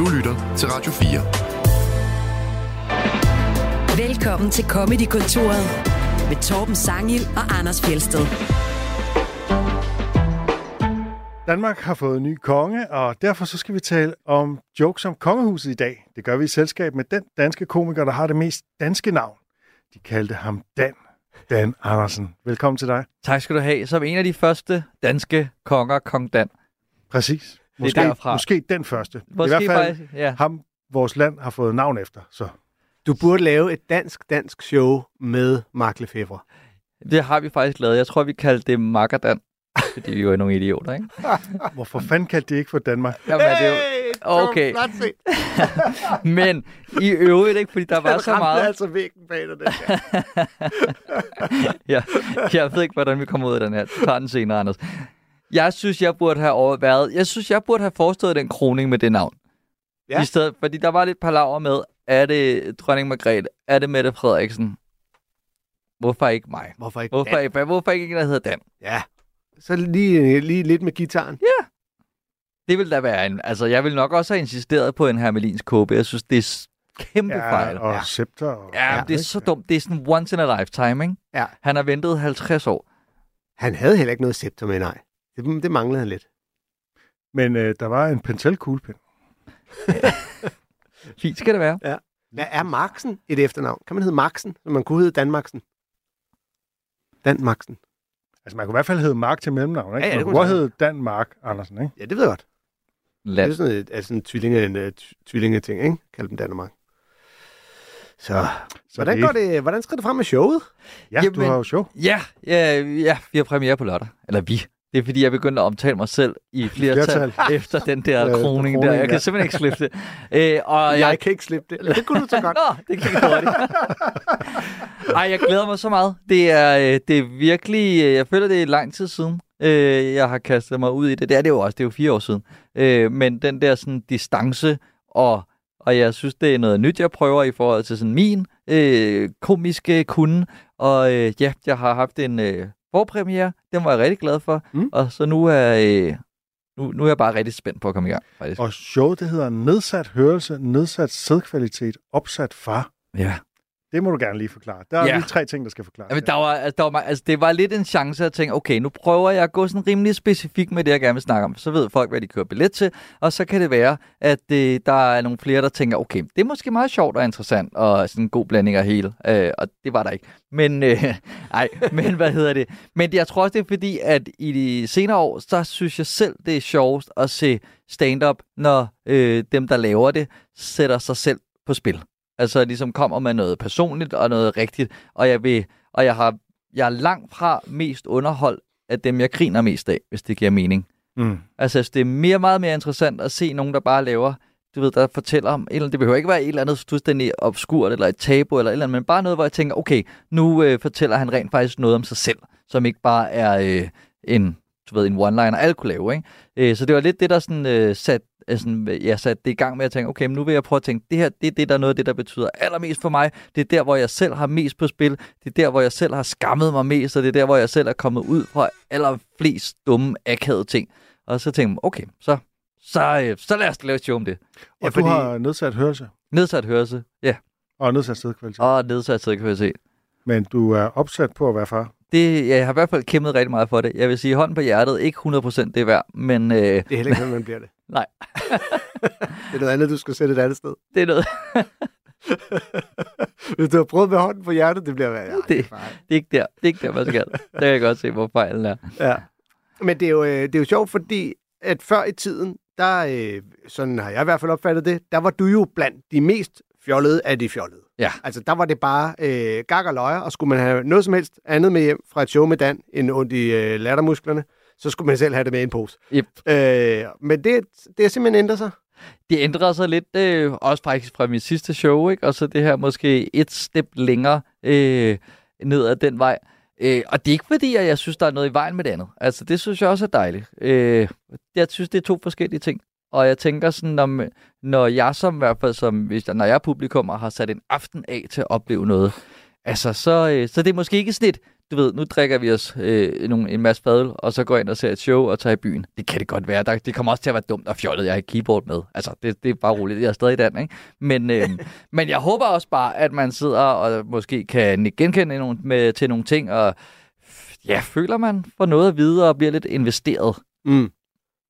Du lytter til Radio 4. Velkommen til Comedy-kontoret med Torben Sangil og Anders Fjelsted. Danmark har fået en ny konge, og derfor så skal vi tale om jokes om kongehuset i dag. Det gør vi i selskab med den danske komiker, der har det mest danske navn. De kaldte ham Dan. Dan Andersen. Velkommen til dig. Tak skal du have. Som en af de første danske konger, Kong Dan. Præcis. Måske, derfra. måske den første. Måske I hvert fald faktisk, ja. ham, vores land har fået navn efter. Så Du burde lave et dansk-dansk show med Mark Lefebvre. Det har vi faktisk lavet. Jeg tror, vi kaldte det Magadan. Fordi vi var nogle idioter, ikke? hvorfor fanden kaldte de ikke for Danmark? Jamen, det er jo... Okay. Men i øvrigt ikke, fordi der var så meget... altså væggen bag dig, den der. ja, jeg ved ikke, hvordan vi kommer ud af den her. Du tager den senere, Anders. Jeg synes, jeg burde have overvejet... Jeg synes, jeg burde have forestået den kroning med det navn. Ja. I stedet, fordi der var lidt palaver med, er det dronning Margrethe? Er det Mette Frederiksen? Hvorfor ikke mig? Hvorfor ikke Hvorfor Dan? ikke, hvorfor ikke en, der hedder Dan? Ja. Så lige, lige lidt med gitaren. Det vil da være en... Altså, jeg vil nok også have insisteret på en hermelins kåbe. Jeg synes, det er kæmpe fejl. og Ja. scepter. Og, Ja, ja, det er ikke? så dumt. Det er sådan once in a lifetime, ikke? Ja. Han har ventet 50 år. Han havde heller ikke noget scepter med, nej. Det, det manglede han lidt. Men øh, der var en pentel-kuglepen. Fint skal det være. Hvad er Marksen et efternavn? Kan man hedde Marksen, så man kunne hedde Danmarksen? Dan Marksen. Altså, man kunne i hvert fald hedde Mark til mellemnavn, ikke? Ja, ja, det man kunne godt hedde Dan Mark Andersen, ikke? Ja, det ved jeg godt. Det er sådan et, altså en tvillinge, en, uh, tvillingeting, ikke? Kald dem Danmark. Så, Så hvordan, det- går det, hvordan skal det frem med showet? Ja, du Jamen- har jo show. Ja, ja, ja, vi har premiere på lørdag. Eller vi. Det er fordi, jeg begyndte at omtale mig selv i flertal, Flertal. efter den der Øh, kroning, der. Jeg ja. kan simpelthen ikke slippe det. Øh, og Jeg kan ikke slippe det. Det kunne du så godt. Nå, det kan jeg hurtigt. Ej, jeg glæder mig så meget. Det er, øh, det er virkelig... øh, Jeg føler, det er lang tid siden, øh, jeg har kastet mig ud i det. Det er det jo også. Det er jo fire år siden. Øh, men den der sådan distance, og, og jeg synes, det er noget nyt, jeg prøver i forhold til sådan min øh, komiske kunde. Og øh, ja, jeg har haft en øh, forpremiere. Den var jeg rigtig glad for. Mm. Og så nu er, øh, nu, nu er jeg bare rigtig spændt på at komme i gang, faktisk. Og showet, det hedder nedsat hørelse, nedsat sædkvalitet, opsat far. Ja. Det må du gerne lige forklare. Der er Ja. lige tre ting, der skal forklares. Jamen, der var, altså, der var, altså, det var lidt en chance at tænke, okay, nu prøver jeg at gå sådan rimelig specifik med det, jeg gerne vil snakke om. Så ved folk, hvad de kører billet til, og så kan det være, at øh, der er nogle flere, der tænker, okay, det er måske meget sjovt og interessant, og sådan en god blanding af hele. Øh, og det var der ikke. Men, øh, ej, men hvad hedder det? Men jeg tror også, det er fordi, at i de senere år, så synes jeg selv, det er sjovest at se stand-up, når øh, dem, der laver det, sætter sig selv på spil. Altså ligesom kommer med noget personligt og noget rigtigt, og jeg vil, og jeg har, jeg er langt fra mest underholdt af dem, jeg griner mest af, hvis det giver mening. Mm. Altså, det er mere, meget mere interessant at se nogen, der bare laver, du ved, der fortæller om, eller det behøver ikke være et eller andet fuldstændig obskurt, eller et tabu, eller et eller andet, men bare noget, hvor jeg tænker, okay, nu øh, fortæller han rent faktisk noget om sig selv, som ikke bare er øh, en, du ved, en one-liner, alle kunne lave, ikke? Øh, så det var lidt det, der sådan, øh, sat, øh, sådan, jeg satte det i gang med at tænke, okay, men nu vil jeg prøve at tænke, det her, det er det, der er noget af det, der betyder allermest for mig. Det er der, hvor jeg selv har mest på spil. Det er der, hvor jeg selv har skammet mig mest, og det er der, hvor jeg selv er kommet ud fra allerflest dumme, akavede ting. Og så tænkte jeg, okay, så, så, øh, så lad os lave et show om det. Og Ja, du fordi- har nedsat hørelse Nedsat hørelse, ja, og nedsat sædkvalitet. og nedsat sædkvalitet. Men du er opsat på at være far. Det, jeg har i hvert fald kæmpet rigtig meget for det. Jeg vil sige, hånden på hjertet, ikke 100% det er værd, men øh, Det er heller ikke, man bliver det. Nej. det er noget andet, du skal sætte et andet sted. det er noget, Hvis du har prøvet med hånden på hjertet, det bliver... Ja, det, Det- er det er ikke der, det er ikke der, man skal. Der kan jeg godt se, hvor fejlen er. Ja. Men det er, jo, øh, det er jo sjovt, fordi at før i tiden, der, øh, sådan har jeg i hvert fald opfattet det, der var du jo blandt de mest fjollede af de fjollede. Ja. Altså, der var det bare øh, gag og løjer, og skulle man have noget som helst andet med hjem fra et show med Dan, end ondt i øh, lattermusklerne, så skulle man selv have det med i en pose. Yep. Øh, men det, det har simpelthen ændret sig. Det ændrede sig lidt, øh, også faktisk fra mit sidste show, ikke? og så det her måske et step længere øh, ned ad den vej. Øh, og det er ikke fordi, at jeg synes, der er noget i vejen med det andet. Altså, det synes jeg også er dejligt. Øh, jeg synes, det er to forskellige ting. Og jeg tænker sådan, om, når jeg som i hvert fald, som, hvis jeg, når jeg er publikum og har sat en aften af til at opleve noget, altså, så, øh, så det er måske ikke sådan et, du ved, nu drikker vi os øh, nogle, en masse fadøl, og så går jeg ind og ser et show og tager i byen. Det kan det godt være. Der, det kommer også til at være dumt og fjollet, jeg har et keyboard med. Altså, det, det er bare roligt. Jeg er stadig den, ikke? Men, øh, men jeg håber også bare, at man sidder og måske kan genkende nogle, med, til nogle ting, og ja, føler man får noget at vide og bliver lidt investeret. Mm.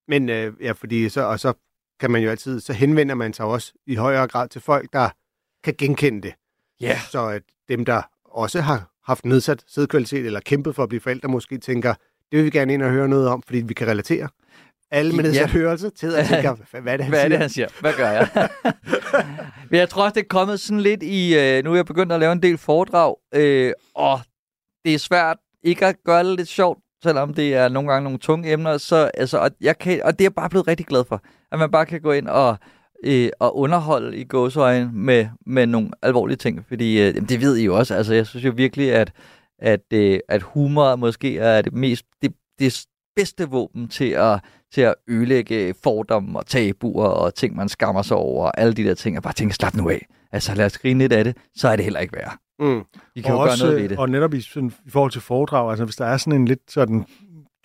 Men øh, ja, fordi så, og så kan man jo altid, så henvender man sig også i højere grad til folk, der kan genkende det. Ja. Så at dem, der også har haft nedsat sædkvalitet eller kæmpet for at blive forældre, måske tænker, det vil vi gerne ind og høre noget om, fordi vi kan relatere. Alle med nedsat Ja. hørelse til at tænke, hvad er det, han Hvad er siger? det, han siger? Hvad gør jeg? Men jeg tror også, det er kommet sådan lidt i... Øh, nu er jeg begyndt at lave en del foredrag, øh, og det er svært ikke at gøre det lidt sjovt, selvom det er nogle gange nogle tunge emner. Så, altså, og, jeg kan, og det er jeg bare blevet rigtig glad for, at man bare kan gå ind og, øh, og underholde i gåsøjne med, med nogle alvorlige ting. Fordi øh, det ved I jo også. Altså, jeg synes jo virkelig, at, at, øh, at humor måske er det mest... Det, det bedste våben til at, til at ødelægge fordomme og tabuer og ting, man skammer sig over, og alle de der ting, og bare tænke, slap nu af. Altså lad os grine lidt af det, så er det heller ikke værd. Mm. Vi kan og, jo gøre også, noget ved det. og netop i, sådan, i forhold til foredrag, altså hvis der er sådan en lidt sådan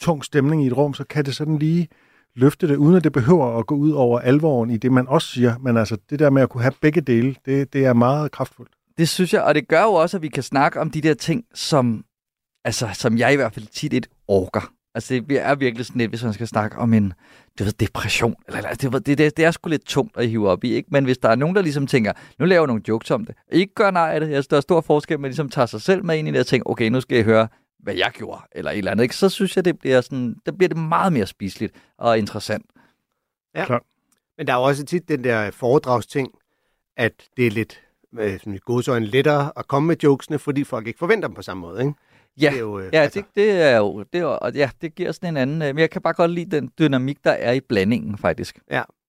tung stemning i et rum, så kan det sådan lige løfte det, uden at det behøver at gå ud over alvoren i det, man også siger. Men altså, det der med at kunne have begge dele, det, det er meget kraftfuldt. Det synes jeg, og det gør jo også, at vi kan snakke om de der ting, som, altså, som jeg i hvert fald tit et orker. Altså, det er virkelig sådan lidt, hvis man skal snakke om en du ved, depression. Eller, eller, det, det, det, det er sgu lidt tungt at hive op i, ikke? Men hvis der er nogen, der ligesom tænker, nu laver jeg nogle jokes om det, ikke gør nej af det, altså, der er stor forskel, men ligesom tager sig selv med ind i det og tænker, okay, nu skal jeg høre, hvad jeg gjorde, eller et eller andet, ikke? så synes jeg, det bliver, sådan, der bliver det meget mere spiseligt og interessant. Men der er jo også tit den der foredragsting, at det er lidt øh, sådan i godsøjne lettere at komme med jokesene, fordi folk ikke forventer dem på samme måde, ikke? Ja, Det er jo, øh, ja altså- det, det er jo, det er, jo- og ja, det giver sådan en anden, øh, men jeg kan bare godt lide den dynamik, der er i blandingen, faktisk.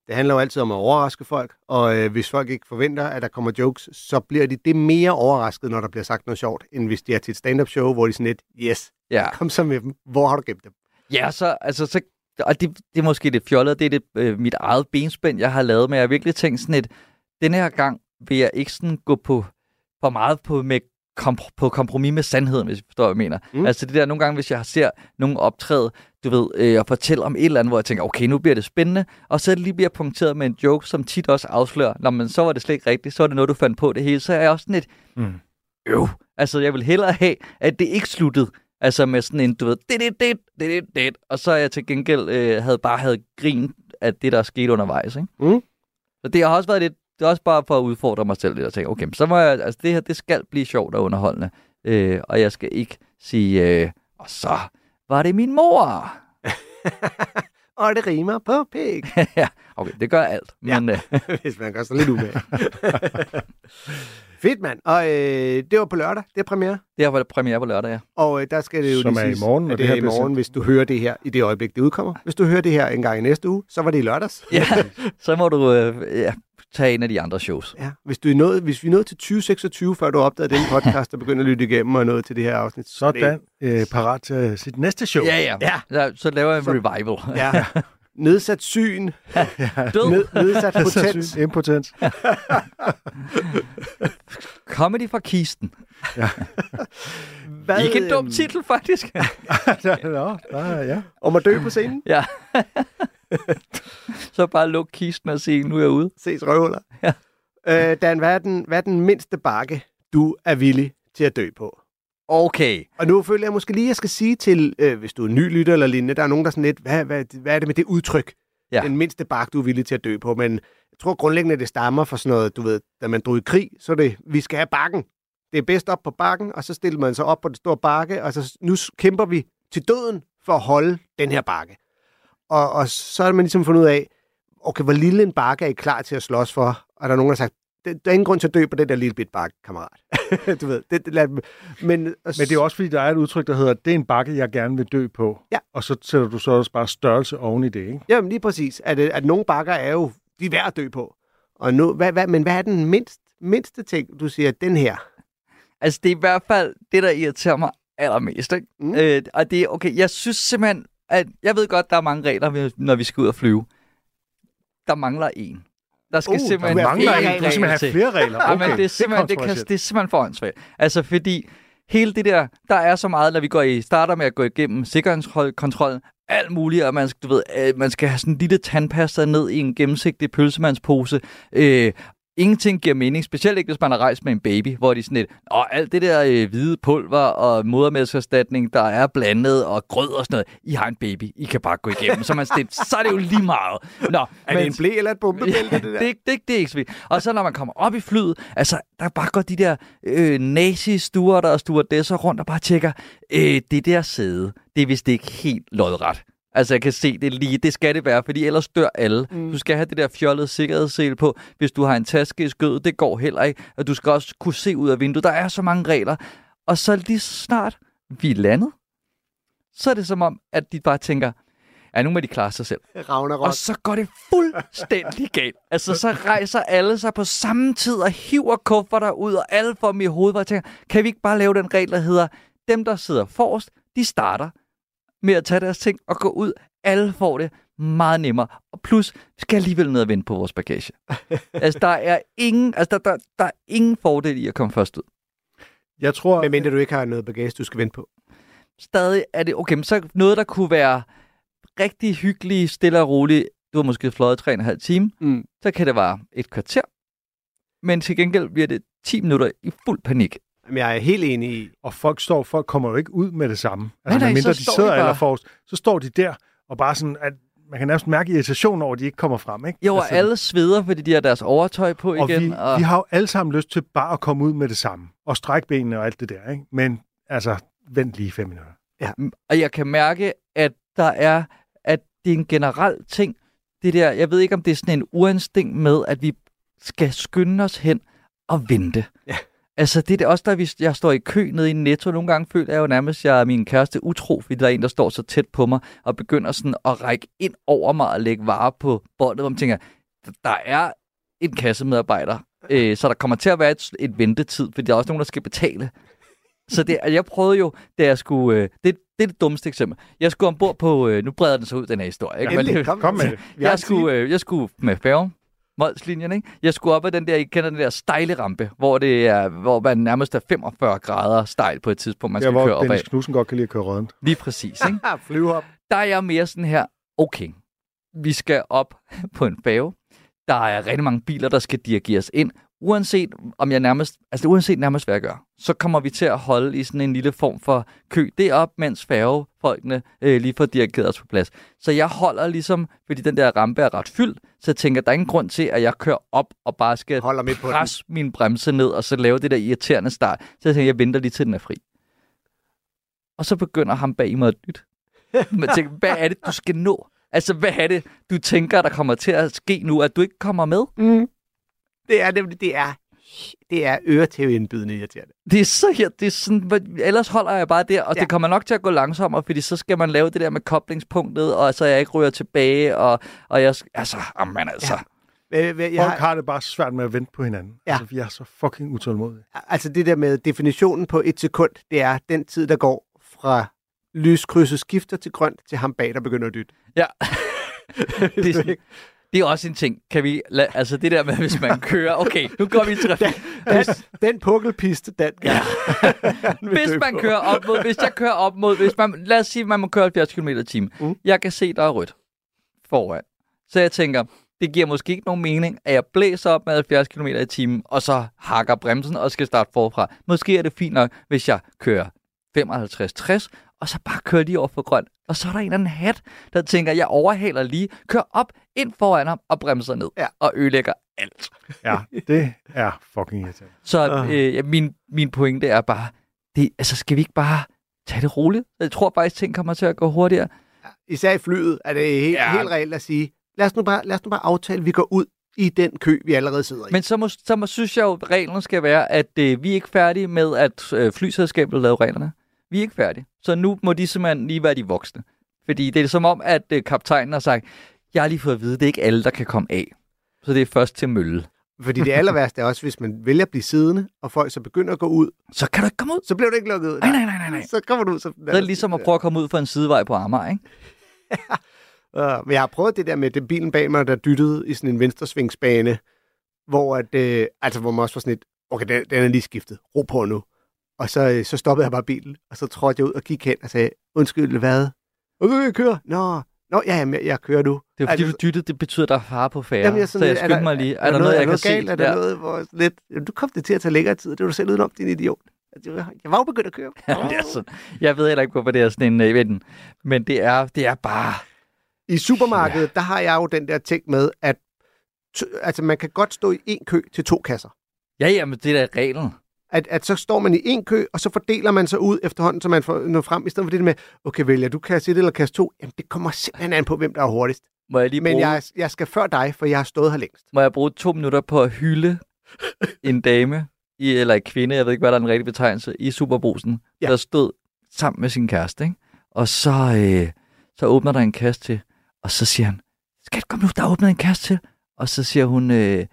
Det handler jo altid om at overraske folk, og øh, hvis folk ikke forventer, at der kommer jokes, så bliver de det mere overrasket, når der bliver sagt noget sjovt, end hvis de er til et stand-up show, hvor de sådan lidt, yes, Ja. kom så med dem. Hvor har du gemt dem? Ja, så, altså, så, og det, det er måske lidt fjollet, det er det, øh, mit eget benspænd, jeg har lavet, men jeg har virkelig tænkt sådan et, den her gang vil jeg ikke sådan gå på for meget på, med kompr- på kompromis med sandheden, hvis I forstår, hvad jeg mener. Mm. Altså det der, nogle gange, hvis jeg ser nogen optræde, du ved, øh, og fortælle om et eller andet, hvor jeg tænker, okay, nu bliver det spændende, og så lige bliver punkteret med en joke, som tit også afslører, Nå, men så var det slet ikke rigtigt, så var det noget, du fandt på det hele, så er jeg også sådan et, Mm. øv. Altså, jeg vil hellere have, at det ikke sluttede. Altså med sådan en, du ved, det, det, det, det, det, det, og så er jeg til gengæld øh, havde bare havde grin af det, der skete undervejs, ikke? Mm. Så det har også været lidt, det er også bare for at udfordre mig selv lidt og tænke, okay, men så må jeg, altså det her, det skal blive sjovt og underholdende. Øh, og jeg skal ikke sige, øh, og så var det min mor. og det rimer på pik, ja, okay, det gør alt. Ja. Men øh, hvis man gør sig lidt umage. Fedt, mand. Og øh, det var på lørdag, det er premiere. det har været premiere på lørdag, ja. Og øh, der skal det jo Som lige er i morgen, når det, det her er i morgen, hvis du hører det her i det øjeblik, det udkommer. Hvis du hører det her en gang i næste uge, så var det i lørdags. ja. Så må du øh, ja, tage en af de andre shows. Ja, hvis, du er nået, hvis vi er nået til 2026, før du opdagede den podcast, og begynder at lytte igennem og nået til det her afsnit. er det- Sådan, øh, parat til sit næste show. Ja, ja. Ja. Så, så laver jeg en Så- revival. Ja. Nedsat syn, Død. ned, nedsat potens. Impotens. Comedy fra kisten. Hvad, Ikke en dum titel, faktisk. Nå, der, ja. Om at dø på scenen. ja. så bare luk kisten og sige, nu er jeg ude. Ses røvhuller. Ja. Øh, Dan, hvad er, den, hvad er den mindste bakke, du er villig til at dø på? Okay. Og nu føler jeg måske lige, at jeg skal sige til, øh, hvis du er ny lytter eller lignende, der er nogen, der er sådan lidt, hvad, hvad, hvad er det med det udtryk? Ja. Den mindste bakke, du er villig til at dø på. Men jeg tror grundlæggende, det stammer fra sådan noget, du ved, da man drog i krig, så er det, vi skal have bakken. Det er bedst op på bakken, og så stiller man sig op på den store bakke, og så nu kæmper vi til døden for at holde den her bakke. Og, og så har man ligesom fundet ud af, okay, hvor lille en bakke er I klar til at slås for? Og der er nogen, der har sagt, "Det- der er ingen grund til at dø på den der lille bit bakke, kammerat. du ved, det, det, lad, men, Men det er også fordi, der er et udtryk, der hedder, det er en bakke, jeg gerne vil dø på. Ja. Og så sætter du så også bare størrelse oven i det, ikke? Jamen lige præcis. At, øh, at nogle bakker er jo, de er værd at dø på. Og nu, hvad, hvad, men hvad er den mindst, mindste ting, du siger, den her? Altså, det er i hvert fald det, der irriterer mig allermest. Ikke? Mm. Mm. Øh, og det er, okay, jeg synes simpelthen, at jeg ved godt, der er mange regler, når vi skal ud og flyve. Der mangler en. Der skal Uh, der simpelthen mangler én en. Du skal simpelthen have flere regler. Ja, Okay, men det er simpelthen, det, kan, det er simpelthen for åndssvagt. Altså, fordi hele det der, der er så meget, når vi går i, starter med at gå igennem sikkerhedskontrollen, alt muligt, og man, skal- du ved, øh, man skal have sådan en lille tandpasta ned i en gennemsigtig pølsemandspose. Øh, ingenting giver mening, specielt ikke, hvis man har rejst med en baby, hvor de sådan lidt, og alt det der øh, hvide pulver og modermælkserstatning, der er blandet, og grød og sådan noget, I har en baby, I kan bare gå igennem. Så, man sådan så er det jo lige meget. Nå, Er det en blæ eller et bombebælte, det der? det, det, det er ikke så. Og så når man kommer op i flyet, altså, der bare går de der øh, nazi-stuer, der og stewardesser rundt og bare tjekker, øh, det der sæde, det er vist ikke helt lodret. Altså, jeg kan se det lige. Det skal det være, fordi ellers dør alle. Mm. Du skal have det der fjollede sikkerhedssel på. Hvis du har en taske i skødet, det går heller ikke. Og du skal også kunne se ud af vinduet. Der er så mange regler. Og så lige snart vi er landet, så er det som om, at de bare tænker, ja, nu må de klare sig selv. Ragnarok. Og så går det fuldstændig galt. Altså, så rejser alle sig på samme tid og hiver kufferter ud, og alle får dem i hovedet, hvor jeg tænker, kan vi ikke bare lave den regel, der hedder, dem, der sidder forrest, de starter med at tage deres ting og gå ud. Alle får det meget nemmere. Og plus, vi skal alligevel ned og vente på vores bagage. altså, der er ingen, altså, der, der, der er ingen fordel i at komme først ud. Jeg tror, Men mindre du ikke har noget bagage, du skal vente på. Stadig er det, okay, men så noget, der kunne være rigtig hyggeligt, stille og roligt. Du har måske fløjet 3,5 time. Mm. så kan det være et kvarter. Men til gengæld bliver det 10 minutter i fuld panik. Men jeg er helt enig i, og folk står, folk kommer jo ikke ud med det samme. Altså, Nej, nej, medmindre så de står de sidder bare- allerforrest, så står de der og bare sådan, at man kan nærmest mærke irritation over, at de ikke kommer frem. Ikke? Jo, og alle sveder, fordi de har deres overtøj på og igen. vi, vi har jo alle sammen lyst til bare at komme ud med det samme. Og strække benene og alt det der. Ikke? Men altså, vent lige fem minutter. og jeg kan mærke, at der er, at det er en generel ting. Det der, jeg ved ikke, om det er sådan en uinstinkt med, at vi skal skynde os hen og vente. Ja. Altså, det er det også, der vi, jeg står i kø nede i Netto. Nogle gange føler jeg jo nærmest, at jeg er min kæreste utro, fordi der er en, der står så tæt på mig og begynder sådan at række ind over mig og lægge varer på båndet, hvor man tænker, der er en kassemedarbejder, øh, så der kommer til at være et, et ventetid, fordi der er også nogen, der skal betale. Så det, jeg prøvede jo, da jeg skulle... Øh, det, det er det dummeste eksempel. Jeg skulle ombord på... Øh, nu breder den sig ud, den her historie. Ikke? Endelig, Men- kom, Kom med det. Jeg, skulle, øh, jeg skulle med færgen, Molslinjen, ikke? Jeg skulle op ad den der, I kender den der stejle rampe, hvor, det er, hvor man nærmest er 45 grader stejl på et tidspunkt, man skal køre hvor op ad. Dennis Knudsen godt kan lide at køre rødden. Lige præcis, ikke? Flyvehop. Der er jeg mere sådan her, okay, vi skal op på en færge. Der er rigtig mange biler, der skal dirigeres ind. Uanset om jeg nærmest, altså uanset nærmest hvad jeg gør, så kommer vi til at holde i sådan en lille form for kø derop, mens færgefolkene øh, lige får dirigeret os på plads. Så jeg holder ligesom, fordi den der rampe er ret fyldt, så jeg tænker, der er ingen grund til, at jeg kører op og bare skal Holder midt på den. presse min bremse ned, og så lave det der irriterende start. Så jeg tænker, jeg venter lige til den er fri. Og så begynder ham bag mig at lytte. Man tænker, hvad er det, du skal nå? Altså, hvad er det, du tænker, der kommer til at ske nu, at du ikke kommer med? Mm. Det er nemlig, det er, det er øretæveindbydende irriterende. Det er så her, det er sådan, ellers holder jeg bare der, og ja. Det kommer nok til at gå langsommere, fordi så skal man lave det der med koblingspunktet, og så jeg ikke ryger tilbage, og, og jeg, altså, amen altså. Ja. Øh, Jeg, jeg Folk har, har det bare svært med at vente på hinanden. Ja. Altså, vi er så fucking utålmodige. altså det der med definitionen på et sekund, det er den tid, der går fra lyskrydset skifter til grønt, til ham bag, der begynder at dytte. Ja. det, er sådan, det er også en ting. Kan vi la- altså det der med, hvis man kører, okay, nu går vi i trafik. Den, den pukkelpiste, den ja. Hvis man kører op mod, hvis jeg kører op mod, hvis man, lad os sige, at man må køre 70 km i timen. Mm. Mm. Jeg kan se, der er rødt foran. Så jeg tænker, det giver måske ikke nogen mening, at jeg blæser op med 70 km i timen, og så hakker bremsen og skal starte forfra. Måske er det fint nok, hvis jeg kører 55-60, og så bare kører lige over for grønt. Og så er der en eller anden hat, der tænker, jeg overhaler lige, kører op ind foran ham og bremser ned. Ja. Og ødelægger alt. Ja, det er fucking irriterende. Så Ah. øh, ja, min, min pointe er bare, det, altså skal vi ikke bare tage det roligt? Jeg tror faktisk, ting kommer til at gå hurtigere. Især i flyet er det helt, Ja. ja. helt reelt at sige, lad os, nu bare, lad os nu bare aftale, at vi går ud i den kø, vi allerede sidder i. Men så, må, så må, synes jeg jo, at reglen skal være, at øh, vi er ikke færdige med, at øh, flyselskabet laver reglerne. Vi er ikke færdige. Så nu må de simpelthen lige være de voksne. Fordi det er som om, at øh, kaptajnen har sagt, jeg har lige fået at vide, det er ikke alle, der kan komme af. Så det er først til mølle. Fordi det aller værste er også, hvis man vælger at blive siddende, og folk så begynder at gå ud, Så kan du ikke komme ud. så bliver du ikke lukket ud. Nej, nej, nej, nej, nej. Så kommer du ud. Så, Det er ligesom at prøve at komme ud for en sidevej på Amager, ikke? Uh, men jeg har prøvet det der med den bilen bag mig, der dyttede i sådan en venstresvingsbane, hvor, at, øh, altså, hvor man også var sådan lidt, okay, den, den er lige skiftet. Ro på nu. Og så, øh, så stoppede jeg bare bilen, og så trådte jeg ud og gik hen og sagde, undskyld, hvad? Og vil jeg køre? Nå, Nå ja, jamen, jeg, jeg kører nu. Det er fordi, Altså- du dyttede, det betyder, at der er fare på færre. Jamen, jeg er så sådan jeg lidt, er skyndte der- mig lige. Er, der noget, jeg er kan noget se? Er der Ja. noget, hvor lidt... Jamen, du kom det til at tage længere tid. Det var du selv udenom, din idiot. Jeg var jo begyndt at køre. Jamen, det er sådan, jeg ved heller ikke, hvorfor det er sådan en event. Men det er, det er bare... I supermarkedet, der har jeg jo den der ting med, at altså, man kan godt stå i en kø til to kasser. Ja, jamen, det er da reglen. At, at så står man i en kø, og så fordeler man sig ud efterhånden, så man får nå frem, i stedet for det med, okay, vælger du kasse 1 eller kasse 2? Jamen, det kommer simpelthen an på, hvem der er hurtigst. Må jeg lige Men bruge, jeg, jeg skal før dig, for jeg har stået her længst. må jeg bruge to minutter på at hylde en dame, i, eller en kvinde, jeg ved ikke, hvad der er den rigtige betegnelse, i Superbrusen, Ja. ja. der stod sammen med sin kæreste, ikke? Og så, øh, så åbner der en kasse til, og så siger han, skat, kom nu, der er åbnet en kasse til. Og så siger hun, øh,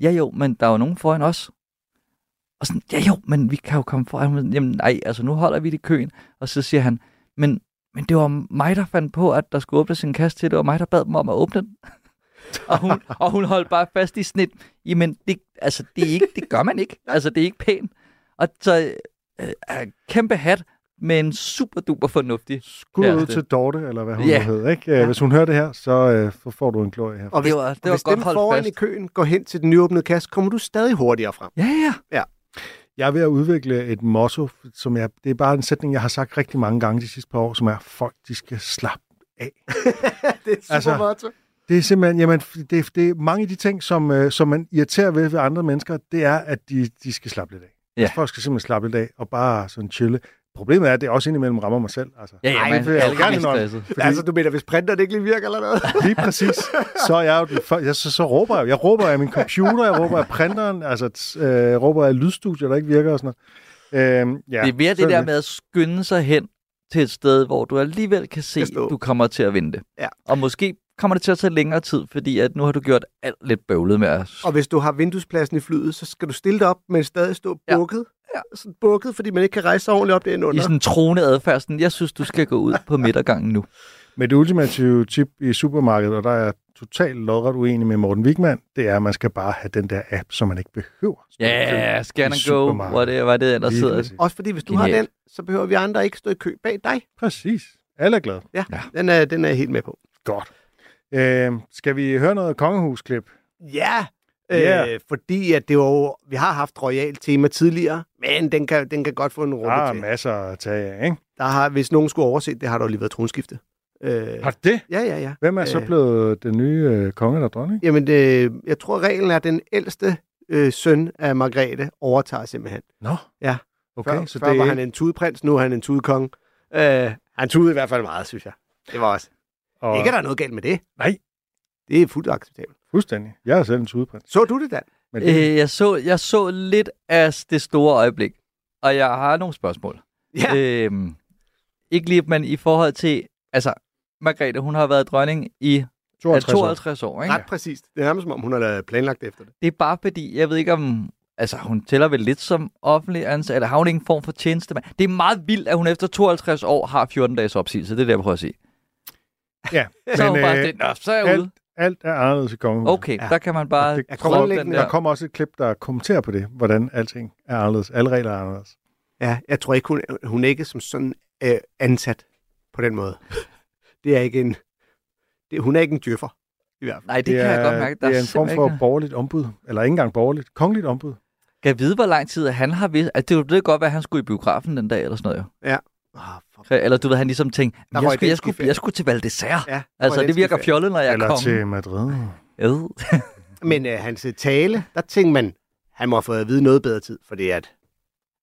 ja jo, men der er jo nogen foran os. Og sådan, ja jo, men vi kan jo komme foran. Jamen nej, altså nu holder vi det i køen. Og så siger han, men, men det var mig, der fandt på, at der skulle åbnes en kasse til. Det var mig, der bad dem om at åbne den. og, hun, og hun holdt bare fast i snit. Jamen, det, altså, det, er ikke, det gør man ikke. Altså, det er ikke pænt. Og så øh, øh, kæmpe hat med en super duper fornuftig. Skud ud til Dorte, eller hvad hun Ja. yeah. hedder. Ikke? Ja. Hvis hun hører det her, så, øh, så får du en glorie her. Og hvis, Det var, det og var hvis godt dem foran fast. i køen går hen til den nyåbnede kasse, kommer du stadig hurtigere frem. Ja, ja. Jeg er ved at udvikle et motto, som jeg, det er bare en sætning, jeg har sagt rigtig mange gange de sidste par år, som er, folk de skal slappe af. det er super Altså, motto. Det er simpelthen, jamen, det, er- det er mange af de ting, som, øh, som man irriterer ved ved andre mennesker, det er, at de, de skal slappe lidt af. Ja. Altså, folk skal simpelthen slappe lidt af og bare sådan chille. Problemet er, at det også indimellem rammer mig selv. Altså. Ja, ja, Ej, man, jeg er indrømme. stresset. Fordi Altså, du mener, hvis printeren ikke lige virker eller noget? lige præcis, så er jeg jo, den jeg, så, så råber jeg. Jeg råber af min computer, jeg råber af printeren, altså t- øh, råber af lydstudier, der ikke virker og sådan noget. Øhm, ja, Det er mere det der med at skynde sig hen til et sted, hvor du alligevel kan se, at du kommer til at vinde det. Ja. Og måske kommer det til at tage længere tid, fordi at nu har du gjort alt lidt bøvlet med at... Og hvis du har vinduespladsen i flyet, så skal du stille dig op, men stadig stå bukket. Ja. Sådan bukket, fordi man ikke kan rejse sig ordentligt op derinde I under. sådan en troende adfærd, sådan, jeg synes, du skal gå ud på midtergangen nu. Men det ultimative tip i supermarkedet, og der er totalt lodret uenig med Morten Wigman, det er, at man skal bare have den der app, som man ikke behøver. Ja, scan i and go, hvor det var det, der Lige sidder. præcis. Også fordi, hvis du har Genialt. den, så behøver vi andre ikke stå i kø bag dig. Præcis. Alle er glade. Ja, Ja. Den, er, den er jeg helt med på. Godt. Øh, skal vi høre noget kongehusklip? Ja, Ja. øh, fordi at det var jo, vi har haft royal tema tidligere, men den kan, den kan godt få en Der runde er til. masser at tage af, ikke? Der har, hvis nogen skulle overse det, har der jo lige været tronskifte. Øh, Har det? ja, ja, ja. Hvem er så Øh. blevet den nye øh, konge eller dronning? Jamen, det, jeg tror, reglen er, at den ældste øh, søn af Margrethe overtager simpelthen. Nå. Ja. Okay, før, så før det var han en tudeprins, nu er han en tudekong. Øh, han tudede i hvert fald meget, synes jeg. Det var også. og... Og... Ikke er der noget galt med det. Nej. Det er fuldt acceptabelt. Fuldstændig. Jeg er selv en tudeprins. Så du det, Dan? Men det, Øh, jeg, så, jeg så lidt af det store øjeblik, og jeg har nogle spørgsmål. Ja. Øhm, ikke lige, men i forhold til... Altså, Margrethe, hun har været dronning i 52 52 år. 52 år, ikke? Ret præcist. Det er nærmest som om, hun har planlagt efter det. Det er bare fordi, jeg ved ikke om... Altså, hun tæller vel lidt som offentlig ansat, eller har hun ikke en form for tjenestemand? Det er meget vildt, at hun efter 52 år har 14 dages opsigelse. Det er det, jeg prøver at sige. Ja, Så er hun men bare øh, det. Nå, så er jeg alt, ude. Alt er anderledes i kongehuset. Okay, Ja. der kan man bare Det Er prøve den der. Der kommer også et klip, der kommenterer på det, hvordan alting er anderledes. Alle regler er anderledes. Ja, jeg tror ikke, hun, hun er ikke som sådan øh, ansat på den måde. det er ikke en... Det, hun er ikke en djøffer, i hvert fald. Nej, det, det kan jeg godt mærke. Der det er en form for ikke- borgerligt ombud. Eller ikke engang borgerligt. Kongeligt ombud. Kan jeg vide, hvor lang tid han har vidst? Altså, det det godt være, at han skulle i biografen den dag, eller sådan noget jo. Oh. Eller du ved, han ligesom tænkte, Der jeg røg skulle, jeg, skulle, jeg skulle til Val d'Isère. Ja, Altså, det virker fjollet, når jeg er Eller konge. til Madrid. Ad. Men øh, hans øh, tale, der tænkte man, han må have fået at vide noget bedre tid, fordi at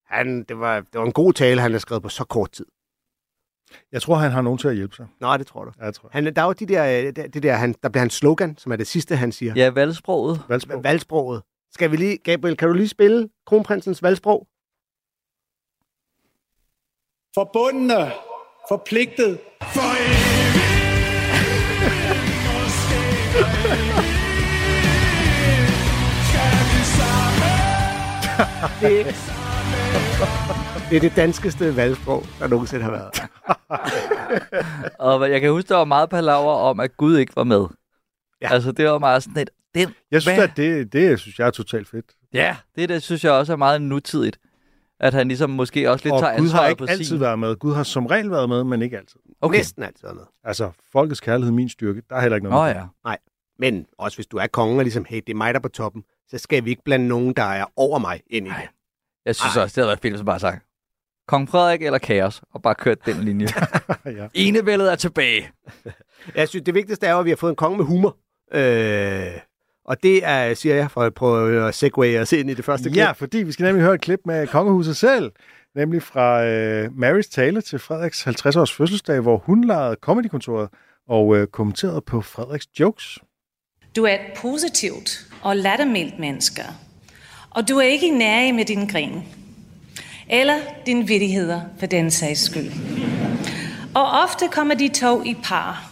han, det, var, det var en god tale, han har skrevet på så kort tid. Jeg tror, han har nogen til at hjælpe sig. Nå, det tror du. Ja, jeg tror. Han, der er jo de der, øh, det det der han, der bliver hans slogan, som er det sidste, han siger. Ja, valgsproget. Valgsprog. Valgsproget. Skal vi lige, Gabriel, kan du lige spille kronprinsens valgsprog? Forbundne, forpligtet, for evigt. Det, det er det danskeste valgsprog, der nogensinde har været. Og jeg kan huske, der var meget palaver om, at Gud ikke var med. Ja. Altså, det var meget sådan et... Den, Jeg synes, Hvad? at det, det synes jeg er totalt fedt. ja, det, det synes jeg også er meget nutidigt. At han ligesom måske også lidt Og tager Gud har ansvaret ikke på altid sin... været med. Gud har som regel været med, men ikke altid. Okay. Næsten altid været med. Altså, folkets kærlighed, min styrke, der er heller ikke noget. Nå med. ja. Men også hvis du er kongen og ligesom, hey, det er mig, der er på toppen, så skal vi ikke blande nogen, der er over mig ind i det. Jeg synes Ej. også, det havde været fedt, hvis man bare sagt, Kong Frederik eller Kaos, og bare kørt den linje. ja. Enevældet er tilbage. Jeg synes, det vigtigste er jo, at vi har fået en konge med humor. Øh, og det er, siger jeg, for at prøve at segway os ind i det første klip. ja, fordi vi skal nemlig høre et klip med kongehuset selv, nemlig fra øh, Marys tale til Frederiks 50-års fødselsdag, hvor hun lejede comedykontoret og øh, kommenterede på Frederiks jokes. Du er et positivt og lattermildt menneske, og du er ikke nærig med din grin. Eller dine vittigheder, for den sags skyld. Og ofte kommer de to i par,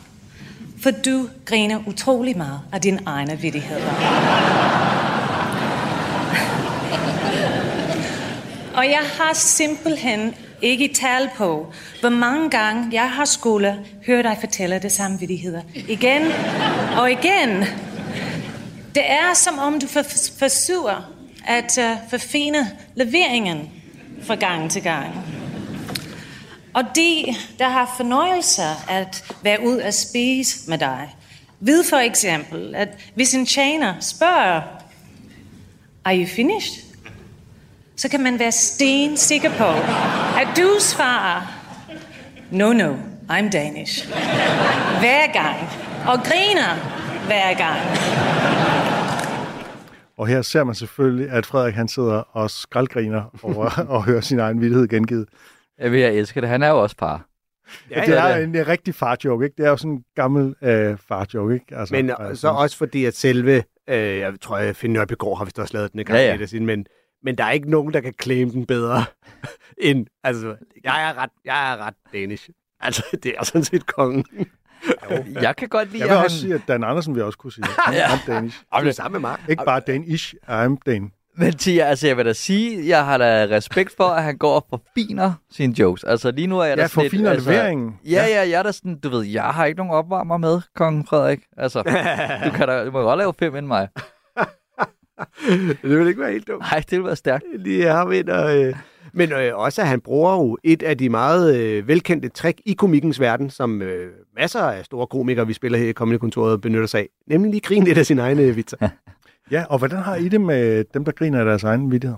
for du griner utrolig meget af dine egne vittigheder. Og jeg har simpelthen ikke tal på, hvor mange gange jeg har skulle høre dig fortælle det samme vittigheder. Igen og igen. Det er som om du forsøger at uh, forfine leveringen fra gang til gang. Og de, der har fornøjelse at være ud at spise med dig, ved for eksempel, at hvis en tjener spørger, Are you finished? Så kan man være stensikker på, at du svarer, No, no, I'm Danish. Hver gang. Og griner hver gang. Og her ser man selvfølgelig, at Frederik han sidder og skraldgriner over at høre sin egen vildhed gengivet. Jeg vil jeg elsker det. Han er jo også far. Ja, det er en, en rigtig far-joke, ikke? Det er jo sådan en gammel øh, far-joke, ikke? Altså, Men altså, så også fordi, at selve, øh, jeg tror, at Finn Nørbegaard har vist også lavet den, Ja, ja. ja, ja. men, men der er ikke nogen, der kan claim den bedre end, altså, jeg er ret, jeg er ret danish. Altså, det er sådan set kongen. Jeg kan godt lide, Jeg vil at også han... sige, at Dan Andersen vil også kunne sige, Ja. I'm Danish. Det er det samme med Mark. Ikke bare Danish, I'm Dan. Men Tia, altså jeg vil da sige, jeg har da respekt for, at han går og forfiner sine jokes. Altså lige nu er jeg da Ja, sådan for finer altså, leveringen. Ja, ja, jeg er da sådan, du ved, jeg har ikke nogen opvarmer med, kong Frederik. Altså, du, kan da, du må godt lave fem end mig. Det vil ikke være helt dumt. Nej, det vil være stærkt. Lige ham ind og, øh, men øh, også, at han bruger jo et af de meget øh, velkendte trick i komikkens verden, som øh, masser af store komikere, vi spiller her i Comedy Kontoret, benytter sig af. Nemlig lige grine lidt af sine egne vitser. Ja, og hvordan har I det med dem, der griner af deres egen vittighed?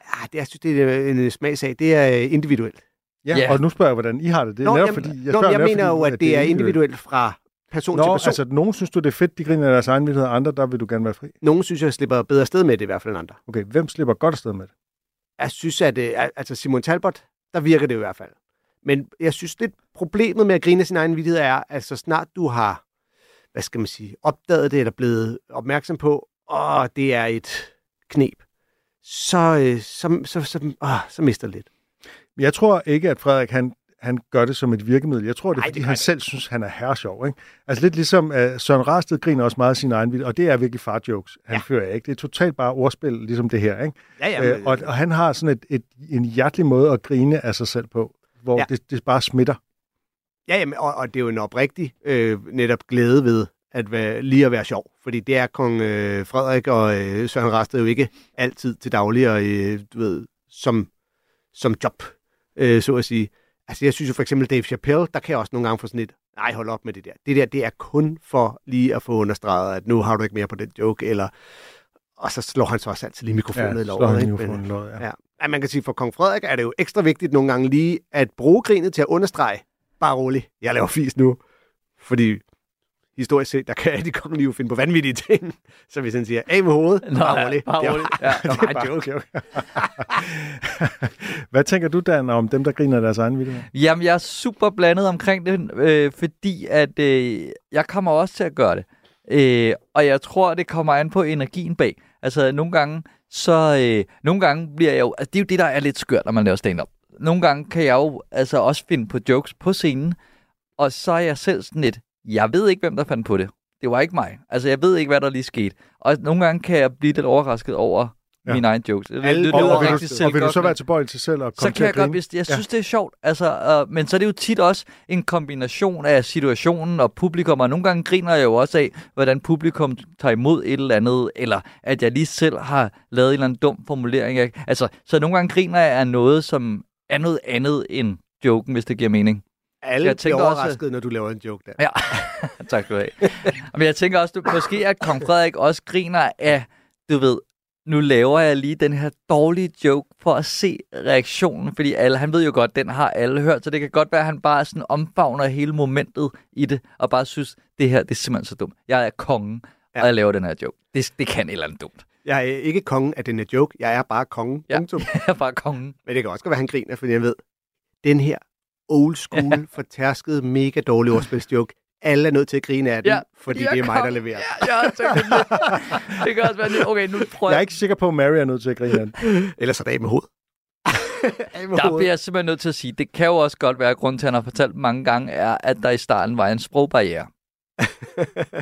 Ja, det, jeg synes, det er en smagsag. Det er øh, individuelt. Ja, Ja. og nu spørger jeg, hvordan I har det. Det er Nå, netop, jamen, fordi, jeg, spørger nå, jeg netop, mener fordi, jo, at det er individuelt fra person til Nå, person. altså, nogen synes du, det er fedt, de griner af deres egen vittighed, og andre, der vil du gerne være fri. Nogle synes, jeg slipper bedre afsted med det, i hvert fald end andre. Okay, hvem slipper godt afsted med det? Jeg synes, at øh, altså Simon Talbot, der virker det i hvert fald. Men jeg synes lidt, problemet med at grine af sin egen vittighed er, at så snart du har, hvad skal man sige, opdaget det, eller blevet opmærksom på, åh, det er et knep, så, øh, så, så, så, åh, så mister lidt. Jeg tror ikke, at Frederik han, han gør det som et virkemiddel. Jeg tror, det er, Ej, fordi det han det. selv synes, han er herresjov. Ikke? Altså lidt ligesom uh, Søren Rasted griner også meget af sin egen vittighed, og det er virkelig far-jokes, han ja. Fører. Ikke? Det er totalt bare ordspil, ligesom det her. Ikke? Ja, ja, Øh, og, og han har sådan et, et, en hjertelig måde at grine af sig selv på, hvor. Ja. det, det bare smitter. Ja, jamen, og, og det er jo en oprigtig øh, netop glæde ved at være, lige at være sjov. Fordi det er kong øh, Frederik og øh, Søren Rasted jo ikke altid til daglig, og, øh, du ved, som, som job, øh, så at sige. Altså, jeg synes jo for eksempel Dave Chappelle, der kan jeg også nogle gange få sådan et, nej, hold op med det der. Det der, det er kun for lige at få understreget, at nu har du ikke mere på den joke, eller... Og så slår han så også altid lige mikrofonen i slår låret. han ikke? mikrofonen Men- i ja. Ja. ja. man kan sige, for kong Frederik er det jo ekstra vigtigt nogle gange lige at bruge grinet til at understrege, bare rolig, jeg laver fis nu. Fordi historisk set, der kan de kongelige jo finde på vanvittige ting. Så hvis han siger, af med hovedet, Nå, bare ja, rolig. bare Det rolig. bare- Ja. det er bare joke. joke. Hvad tænker du, Dan, om dem, der griner deres egen vittighed? Jamen, jeg er super blandet omkring det, øh, fordi at øh, jeg kommer også til at gøre det. Øh, og jeg tror, det kommer an på energien bag. Altså, nogle gange, så... Øh, nogle gange bliver jeg jo... Altså, det er jo det, der er lidt skørt, når man laver stand-up. Nogle gange kan jeg jo altså også finde på jokes på scenen, og så er jeg selv sådan lidt... Jeg ved ikke, hvem der fandt på det. Det var ikke mig. Altså, jeg ved ikke, hvad der lige skete. Og nogle gange kan jeg blive lidt overrasket over, Ja. mine egne jokes. Det, Alle- det, Og, lyder og, vil rigtig du, og vil du så være tilbøjelig til selv at så komme kan til at jeg godt, hvis jeg synes, det er sjovt. Altså, øh, men så er det jo tit også en kombination af situationen og publikum, og nogle gange griner jeg jo også af, hvordan publikum tager imod et eller andet, eller at jeg lige selv har lavet en eller anden dum formulering. Jeg, altså, så nogle gange griner jeg af noget, som er noget andet end joken, hvis det giver mening. Alle Jeg bliver også- overrasket, når du laver en joke der. Ja, tak skal du have. Men jeg tænker også, du, måske at kong Frederik også griner af, du ved, nu laver jeg lige den her dårlige joke for at se reaktionen, fordi alle, han ved jo godt, den har alle hørt, så det kan godt være, at han bare sådan omfavner hele momentet i det, og bare synes, det her, det er simpelthen så dumt. Jeg er kongen, ja. Ja. og jeg laver den her joke. Det, det kan et eller andet dumt. Jeg er ikke kongen af den her joke. Jeg er bare kongen. Ja. Punktum. Jeg er bare kongen. Men det kan også godt være, han griner, fordi jeg ved, den her old school, ja. fortærskede, mega dårlige ordspilsjoke, alle er nødt til at grine af den, Ja, fordi det er mig, der kom- leverer. Ja, jeg har tænkt det. Det kan også være, det- okay, nu prøver Jeg er jeg. ikke sikker på, at Mary er nødt til at grine af den. Ellers er det af med hovedet. Der bliver jeg simpelthen nødt til at sige, det kan jo også godt være, at grunden til, at han har fortalt mange gange, er, at der i starten var en sprogbarriere.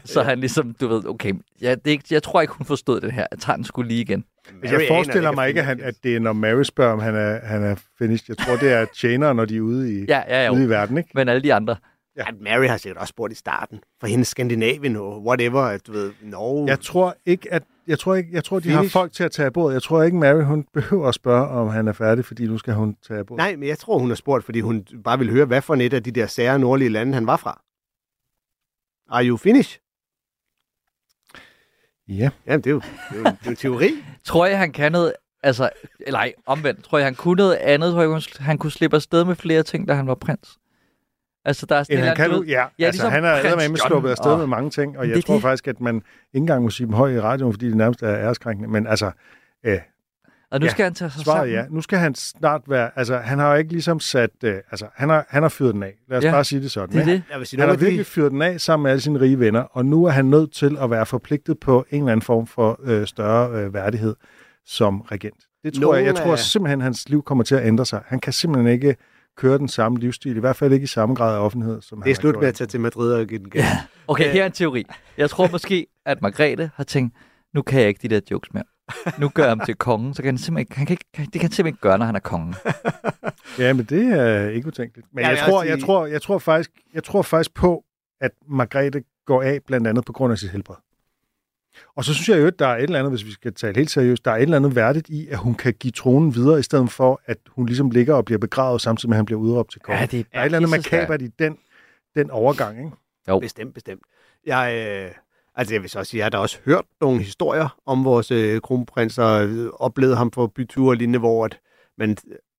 Så han ligesom, du ved, okay, ja, det er ikke, jeg tror ikke, hun forstod det her. Jeg tager den skulle lige igen. Altså, jeg Mary forestiller aner mig ikke, at, han, at det er, når Mary spørger, om han er, han er finished. Jeg tror, det er tjenere, når de er ude i, Ja, ja, ude jo. i verden, ikke? Men alle de andre. Ja. At Mary har sikkert også spurgt i starten. For hendes Skandinavien og whatever, at du ved, Norge. Jeg tror ikke, at jeg tror, ikke, jeg tror de har Finish. folk til at tage af bordet. Jeg tror ikke, Mary hun behøver at spørge, om han er færdig, fordi nu skal hun tage af bordet. Nej, men jeg tror, hun har spurgt, fordi hun bare ville høre, hvad for et af de der sære nordlige lande, han var fra. Are you finished? Ja. Jamen, det er jo, det er jo, det er jo teori. Tror jeg, han kan noget, altså, eller ej, omvendt. Tror jeg, han kunne noget andet. Tror jeg, han- kunne slippe afsted med flere ting, da han var prins. Altså, der er sådan End en han kan nu, ja. Ja, altså, ligesom han er John sluppet afsted og- med mange ting, og Det jeg er tror det. faktisk, at man ikke engang må sige dem højt i radioen, fordi det nærmest er æreskrænkende. Men altså, øh, og nu Ja, skal han tage sig svaret sammen. ja. Nu skal han snart være... Altså, han har jo ikke ligesom sat... Øh, altså, han har, han har fyret den af. Lad os Ja, bare sige det sådan. Det er det. Jeg vil sige, Han har af de, virkelig fyret den af sammen med alle sine rige venner, og nu er han nødt til at være forpligtet på en eller anden form for øh, større øh, værdighed som regent. Det tror Nogle jeg, jeg tror af- simpelthen, at hans liv kommer til at ændre sig. Han kan simpelthen ikke køre den samme livsstil, i hvert fald ikke i samme grad af offentlighed, som det han er har slut med at tage til Madrid og give den gas. Okay, her er en teori. Jeg tror måske, at Margrethe har tænkt, nu kan jeg ikke de der jokes mere. Nu gør jeg ham til kongen, så kan han simpelthen ikke, han kan ikke, det kan han simpelthen ikke gøre, når han er kongen. Ja, men det er ikke utænkeligt. Men Jeg jeg, vil tror, jeg, tror, jeg, tror faktisk, jeg tror faktisk på, at Margrethe går af blandt andet på grund af sit helbred. Og så synes jeg jo, at der er et eller andet, hvis vi skal tale helt seriøst, der er et eller andet værdigt i, at hun kan give tronen videre, i stedet for, at hun ligesom ligger og bliver begravet, samtidig med, at han bliver udråbt til konge. Ja, det er der er et eller andet makabert i den, den overgang, ikke? Bestemt, bestemt. Jeg, øh, altså jeg vil så også sige, jeg har da også hørt nogle historier om vores øh, kronprins, og øh, oplevet ham på byture og lignende, hvor at, men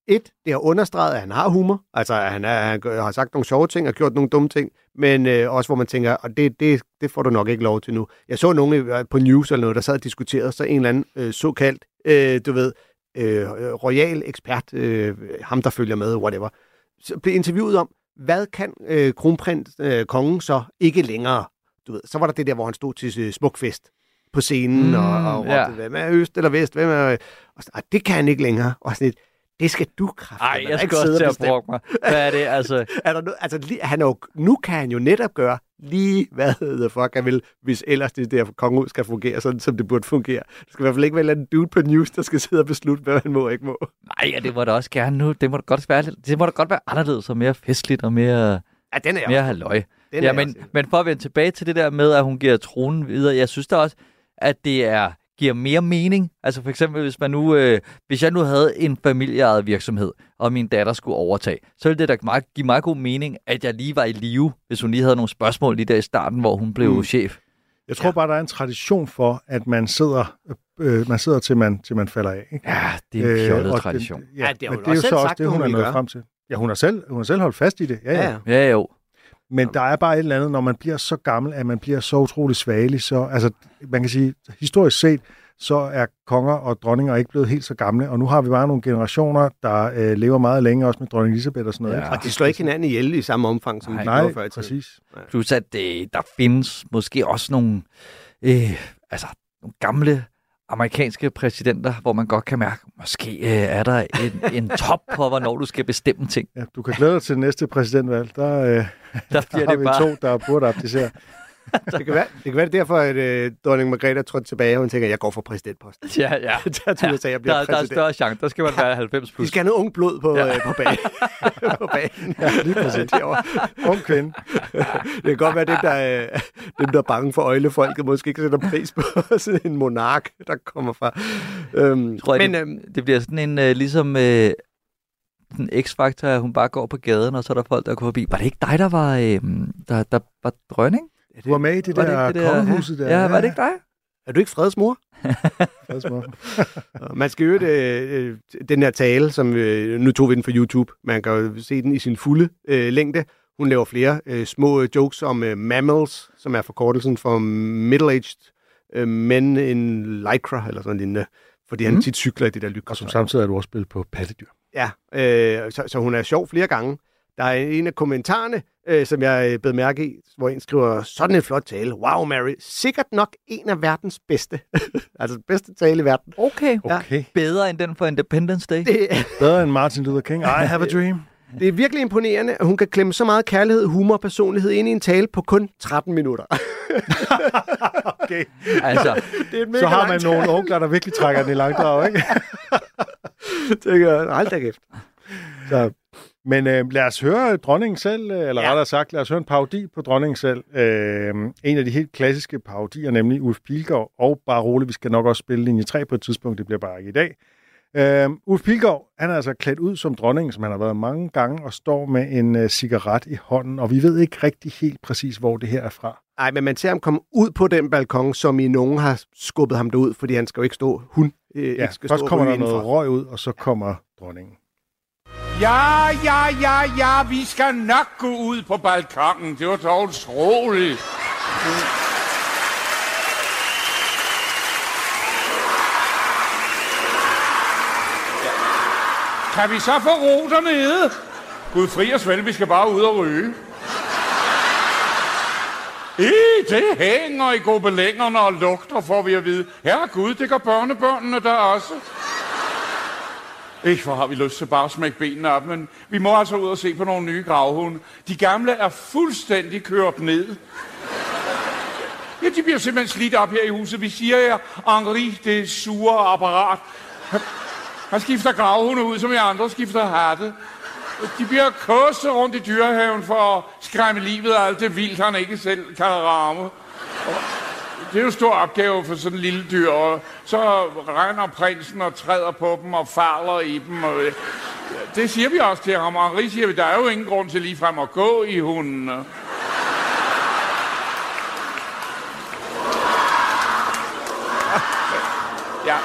et, det har understreget, at han har humor, altså at han, er, han har sagt nogle sjove ting og gjort nogle dumme ting, men øh, også hvor man tænker, og det, det, det får du nok ikke lov til nu. Jeg så nogen øh, på news eller noget, der sad og diskuterede, så en eller anden øh, såkaldt, øh, du ved, øh, royal ekspert, øh, ham der følger med, whatever, så blev interviewet om, hvad kan øh, kronprins øh, kongen så ikke længere? Du ved, så var der det der, hvor han stod til smukfest på scenen Mm, og, og råbte, ja. hvem er øst eller vest? Hvem er... Og "Ah, det kan han ikke længere. Og sådan lidt, det skal du kræfte. Ej, jeg skal også til at brokke mig. Hvad er det, altså? Er der noget, altså, lige, han er jo, nu kan han jo netop gøre lige hvad the fuck han vil, hvis ellers det der kongehus skal fungere sådan, som det burde fungere. Der skal i hvert fald ikke være en eller anden dude på news, der skal sidde og beslutte, hvad man må og ikke må. Nej, ja, det må da også gerne nu. Det må da godt være, det må da godt være anderledes og mere festligt og mere, Ja, den er mere halløj. Den Ja, er men, men for at vende tilbage til det der med, at hun giver tronen videre, jeg synes da også, at det er giver mere mening. Altså for eksempel, hvis man nu, øh, hvis jeg nu havde en familieejet virksomhed, og min datter skulle overtage, så ville det da meget, give meget god mening, at jeg lige var i live, hvis hun lige havde nogle spørgsmål lige der i starten, hvor hun blev Mm. chef. Jeg tror bare, der er en tradition for, at man sidder, øh, man sidder til, man, til man falder af. Ikke? Ja, det er en fjollet og tradition. Det, Ja, ja, det har men hun det er jo så selv også sagt, det, hun hun er nået frem til. Ja, hun har selv, hun har selv holdt fast i det. Ja, ja. Ja, ja. Ja, jo. Men der er bare et eller andet, når man bliver så gammel, at man bliver så utrolig svagelig. Så, altså, man kan sige, historisk set, så er konger og dronninger ikke blevet helt så gamle. Og nu har vi bare nogle generationer, der øh, lever meget længe, også med dronning Elisabeth og sådan noget. Ja. ikke? Og de slår ikke hinanden ihjel i samme omfang, som Nej. de Nej, gjorde før i tiden. præcis. Plus at øh, der findes måske også nogle, øh, altså, nogle gamle amerikanske præsidenter, hvor man godt kan mærke, måske øh, er der en, en top på, hvornår du skal bestemme ting. Ja, du kan glæde dig til næste præsidentvalg. Der, øh, Der der har det vi bare... to, der burde abdicere. det, kan være, det kan være det er derfor, at øh, dronning Margrethe er trådt tilbage, og hun tænker, jeg går for præsidentposten. Ja, ja. Der jeg, at jeg bliver der, der er præsident. større chance. Der skal man være 90 De plus. skal have noget ung blod på, Ja. ja. øh, på, banen. på banen. Ja, lige præcis. Derovre. Ung kvinde. Det kan godt være, dem der, er, dem, der er bange for øjlefolket, måske ikke sætter pris på sådan en monark, der kommer fra. Øhm, Tror jeg, men det, øhm, det bliver sådan en, øh, ligesom øh, en x-faktor, at hun bare går på gaden, og så er der folk, der går forbi. Var det ikke dig, der var, øh, der, der var dronning? Du var med i det Var det der det der- kongehuset der. Ja, var det ikke dig? er du ikke Freds mor? Fredsmor. Man skal jo øh, øh, den her tale, som øh, nu tog vi den fra YouTube. Man kan jo se den i sin fulde øh, længde. Hun laver flere øh, små øh, jokes om øh, mammals, som er forkortelsen for middle-aged øh, men in lycra, eller sådan lignende. Fordi han Mm. tit cykler i det der Og lycra. som samtidig er du også spillet på pattedyr. Ja, øh, så, så hun er sjov flere gange. Der er en af kommentarerne, øh, som jeg øh, bed mærke i, hvor en skriver, sådan en flot tale. Wow, Mary. Sikkert nok en af verdens bedste. altså den bedste tale i verden. Okay. Ja. Okay. Bedre end den for Independence Day. Det, Bedre end Martin Luther King. I have a dream. det er virkelig imponerende, at hun kan klemme så meget kærlighed, humor og personlighed ind i en tale på kun 13 minutter. Okay. Altså, det er Så har man nogle onkler, der virkelig trækker den i langdrag, ikke? tænker jeg, hold da kæft. Så, Men øh, lad os høre dronningen selv, øh, eller ja. Rettere sagt, lad os høre en parodi på dronningen selv. Øh, en af de helt klassiske parodier, nemlig Ulf Pilgaard, og bare roligt, vi skal nok også spille linje 3 på et tidspunkt, det bliver bare ikke i dag. Øh, Ulf Pilgaard, han er altså klædt ud som dronning, som han har været mange gange, og står med en øh, cigaret i hånden, og vi ved ikke rigtig helt præcis, hvor det her er fra. ej, men man ser ham komme ud på den balkon, som i nogen har skubbet ham derud, fordi han skal jo ikke stå, hun øh, Ja, ikke skal først stå kommer der noget røg ud, og så kommer dronningen. Ja, ja, ja, ja, vi skal nok gå ud på balkongen. Det var dog utroligt. Kan vi så få ro dernede? Gud fri os vel, vi skal bare ud og ryge. I, det hænger i gobelængerne og lugter, får vi at vide. Herre Gud, det gør børnebørnene der også. Ikke, hvor har vi lyst til bare at smække benene op, men vi må altså ud og se på nogle nye gravhunde. De gamle er fuldstændig kørt ned. Ja, de bliver simpelthen slidt op her i huset. Vi siger jer, Henri, det sure apparat. Han, han skifter gravhunde ud, som jeg andre skifter hatte. De bliver kostet rundt i dyrehaven for at skræmme livet af alt det vildt, han ikke selv kan ramme. Det er jo en stor opgave for sådan en lille dyr, og så regner prinsen og træder på dem og falder i dem. Og, øh, det siger vi også til ham. Henri siger vi, der er jo ingen grund til ligefrem at gå i hunden. Ja,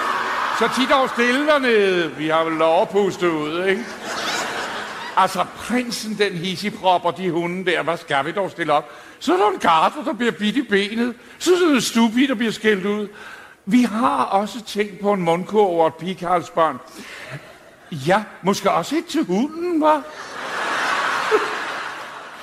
så tit dog stille dernede. Vi har vel lov at puste ud, ikke? Altså, prinsen, den hissipropper, de hunde der, hvad skal vi dog stille op? Så er der en garter, der bliver bidt i benet. Så er der en stupi, der bliver skældt ud. Vi har også tænkt på en mundkur over et pigekarlsbarn. Ja, måske også et til hunden, var.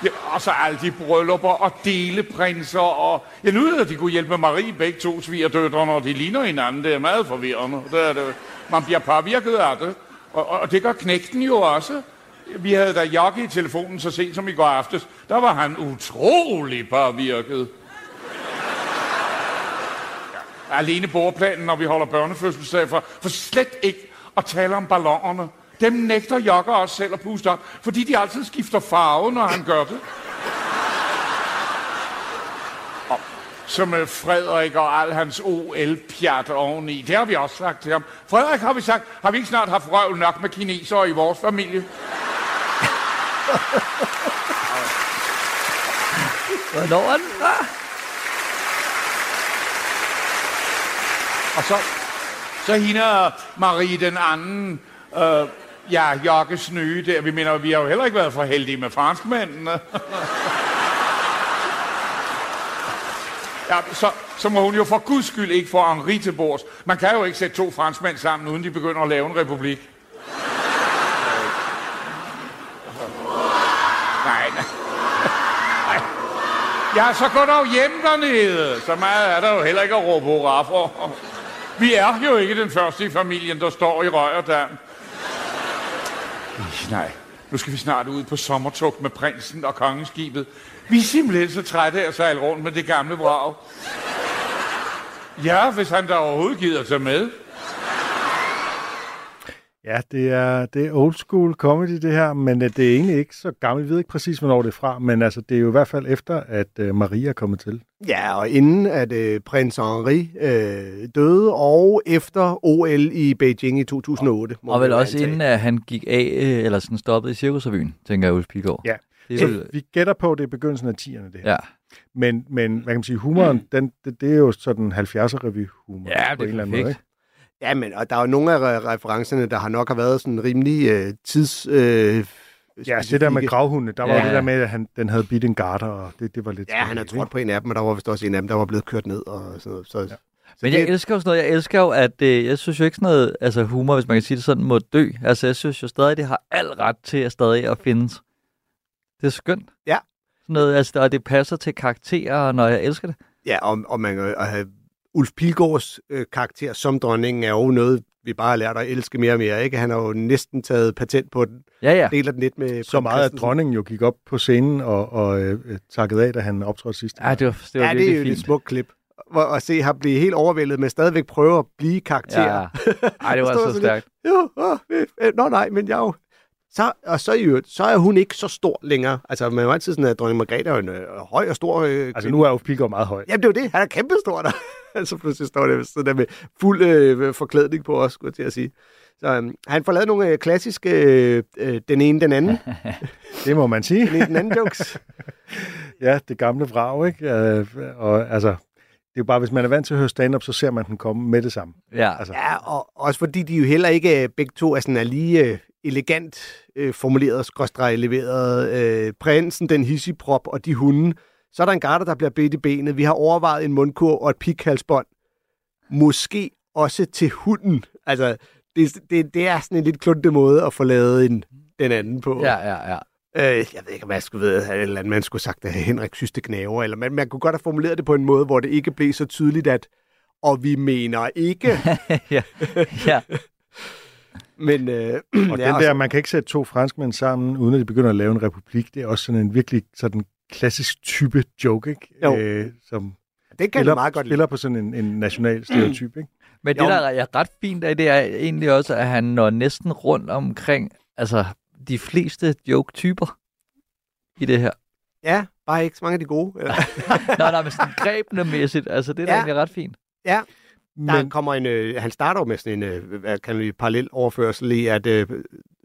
Ja, og så alle de bryllupper og deleprinser, og jeg nu ved, at de kunne hjælpe Marie begge to svigerdøtre, når de ligner hinanden. Det er meget forvirrende. Det er det. Man bliver påvirket af det, og, og det gør knægten jo også. Vi havde da Jokke i telefonen så sent som i går aftes. Der var han utrolig påvirket. Ja, alene bordplanen, når vi holder børnefødselsdag, for, for slet ikke at tale om ballonerne. Dem nægter Jokke også selv at puste op, fordi de altid skifter farve, når han gør det. Og så med øh, Frederik og al hans OL-pjat oveni. Det har vi også sagt til ham. Frederik har vi sagt, har vi ikke snart haft røv nok med kinesere i vores familie? Hvornår er den fra? Og så, så hende øh, Marie den anden, øh, ja, Jokkes nye der. Vi mener, vi har jo heller ikke været for heldige med franskmændene. ja, så, så må hun jo for guds skyld ikke få Henri til bords. Man kan jo ikke sætte to franskmænd sammen, uden de begynder at lave en republik. Nej, nej. Nej. Ja, så gå dog hjem dernede. Så meget er der jo heller ikke at råbe hurra for. Vi er jo ikke den første i familien, der står i røg og dam. Nej, Nu skal vi snart ud på sommertog med prinsen og kongeskibet. Vi er simpelthen så trætte af at sejle rundt med det gamle brag. Ja, hvis han da overhovedet gider tage med. Ja, det er, det er old school comedy, det her, men øh, det er egentlig ikke så gammelt. Vi ved ikke præcis, hvornår det er fra, men altså, det er jo i hvert fald efter, at øh, Maria er kommet til. Ja, og inden at øh, prins Henri øh, døde, og efter OL i Beijing i 2008. må Og man vel også antage. inden, at han gik af, øh, eller sådan stoppede i Cirkusrevyen, tænker jeg, Ulf Pilgaard. Ja. Det er Så vi gætter på, at det er begyndelsen af 10'erne, det her. ja. Men, men hvad kan man sige, humoren, den, det, det er jo sådan 70'er-revy-humor ja, på det en eller er anden måde. perfekt. Ikke? Ja, men og der er jo nogle af re- referencerne, der har nok har været sådan rimelig øh, tids... Øh, Ja, det der med gravhundene, der var Ja. det der med, at han, den havde bidt en garter, og det, det var lidt... Ja, han har trådt på en af dem, og der var vist også en af dem, der var blevet kørt ned og sådan noget. Så, ja. så Men det, jeg elsker jo sådan noget. Jeg elsker jo, at øh, jeg synes jo ikke sådan noget, altså humor, hvis man kan sige det sådan, må dø. Altså jeg synes jo stadig, det har al ret til at stadig at findes. Det er skønt. Ja. Sådan noget, altså, og det passer til karakterer, når jeg elsker det. Ja, og, og man kan have Ulf Pilgaards øh, karakter som dronningen er jo noget, vi bare har lært at elske mere og mere. Ikke? Han har jo næsten taget patent på den. Ja, ja. Deler den lidt med Så meget, at dronningen jo gik op på scenen og, og øh, takkede af, da han optrådte sidst. Ja, det var, det var Ja, det er jo et fint. smukt klip. At se ham blive helt overvældet, men stadigvæk prøve at blive karakter. Ja. Ej, det var så stærkt. Jo, åh, øh, øh, nå nej, men jeg er jo... Så, og så, i øvrigt, så er hun ikke så stor længere. Altså, man er jo altid sådan, at dronning Margrethe er jo en øh, høj og stor øh, Altså, nu er Ulf Pilgaard meget høj. Jamen, det er jo det. Han er kæmpestor der. altså, pludselig står det sådan der med fuld øh, forklædning på os, skulle jeg til at sige. Så øhm, han får lavet nogle øh, klassiske, øh, øh, den ene, den anden, Det må man sige. den ene, den anden jokes. Ja, det gamle vrag, ikke? Øh, og altså, det er jo bare, hvis man er vant til at høre stand-up, så ser man den komme med det samme. Ja. Altså, Ja, og også fordi de jo heller ikke øh, begge to er, sådan, er lige øh, elegant øh, formuleret, skråstreg leveret. Øh, prinsen, den hissigprop og de hunde. Så er der en garter, der bliver bedt i benet. Vi har overvejet en mundkur og et pikhalsbånd. Måske også til hunden. Altså, det, det, det er sådan en lidt klunte måde at få lavet en, den anden på. Ja, ja, ja. Øh, jeg ved ikke, om jeg skulle ved, at eller andet, man skulle sagt, at Henrik synes, det knæver, eller man, man kunne godt have formuleret det på en måde, hvor det ikke blev så tydeligt, at og vi mener ikke, ja. ja. og men... Øh, ja, den og der, man kan ikke sætte to franskmænd sammen, uden at de begynder at lave en republik. Det er også sådan en virkelig sådan klassisk type joke, ikke? Jo. Øh, som det kan spiller, meget godt spiller på sådan en, en national stereotyp, ikke? Men det, Jo. der er ret fint af det, er egentlig også, at han når næsten rundt omkring altså, de fleste joke-typer i det her. Ja, bare ikke så mange af de gode. Eller? Nå, nej, men sådan grebene mæssigt, altså det er da Ja. egentlig ret fint. ja, Men, der kommer en... Øh, han starter jo med sådan en, øh, hvad kan vi, parallel overførsel i, at øh,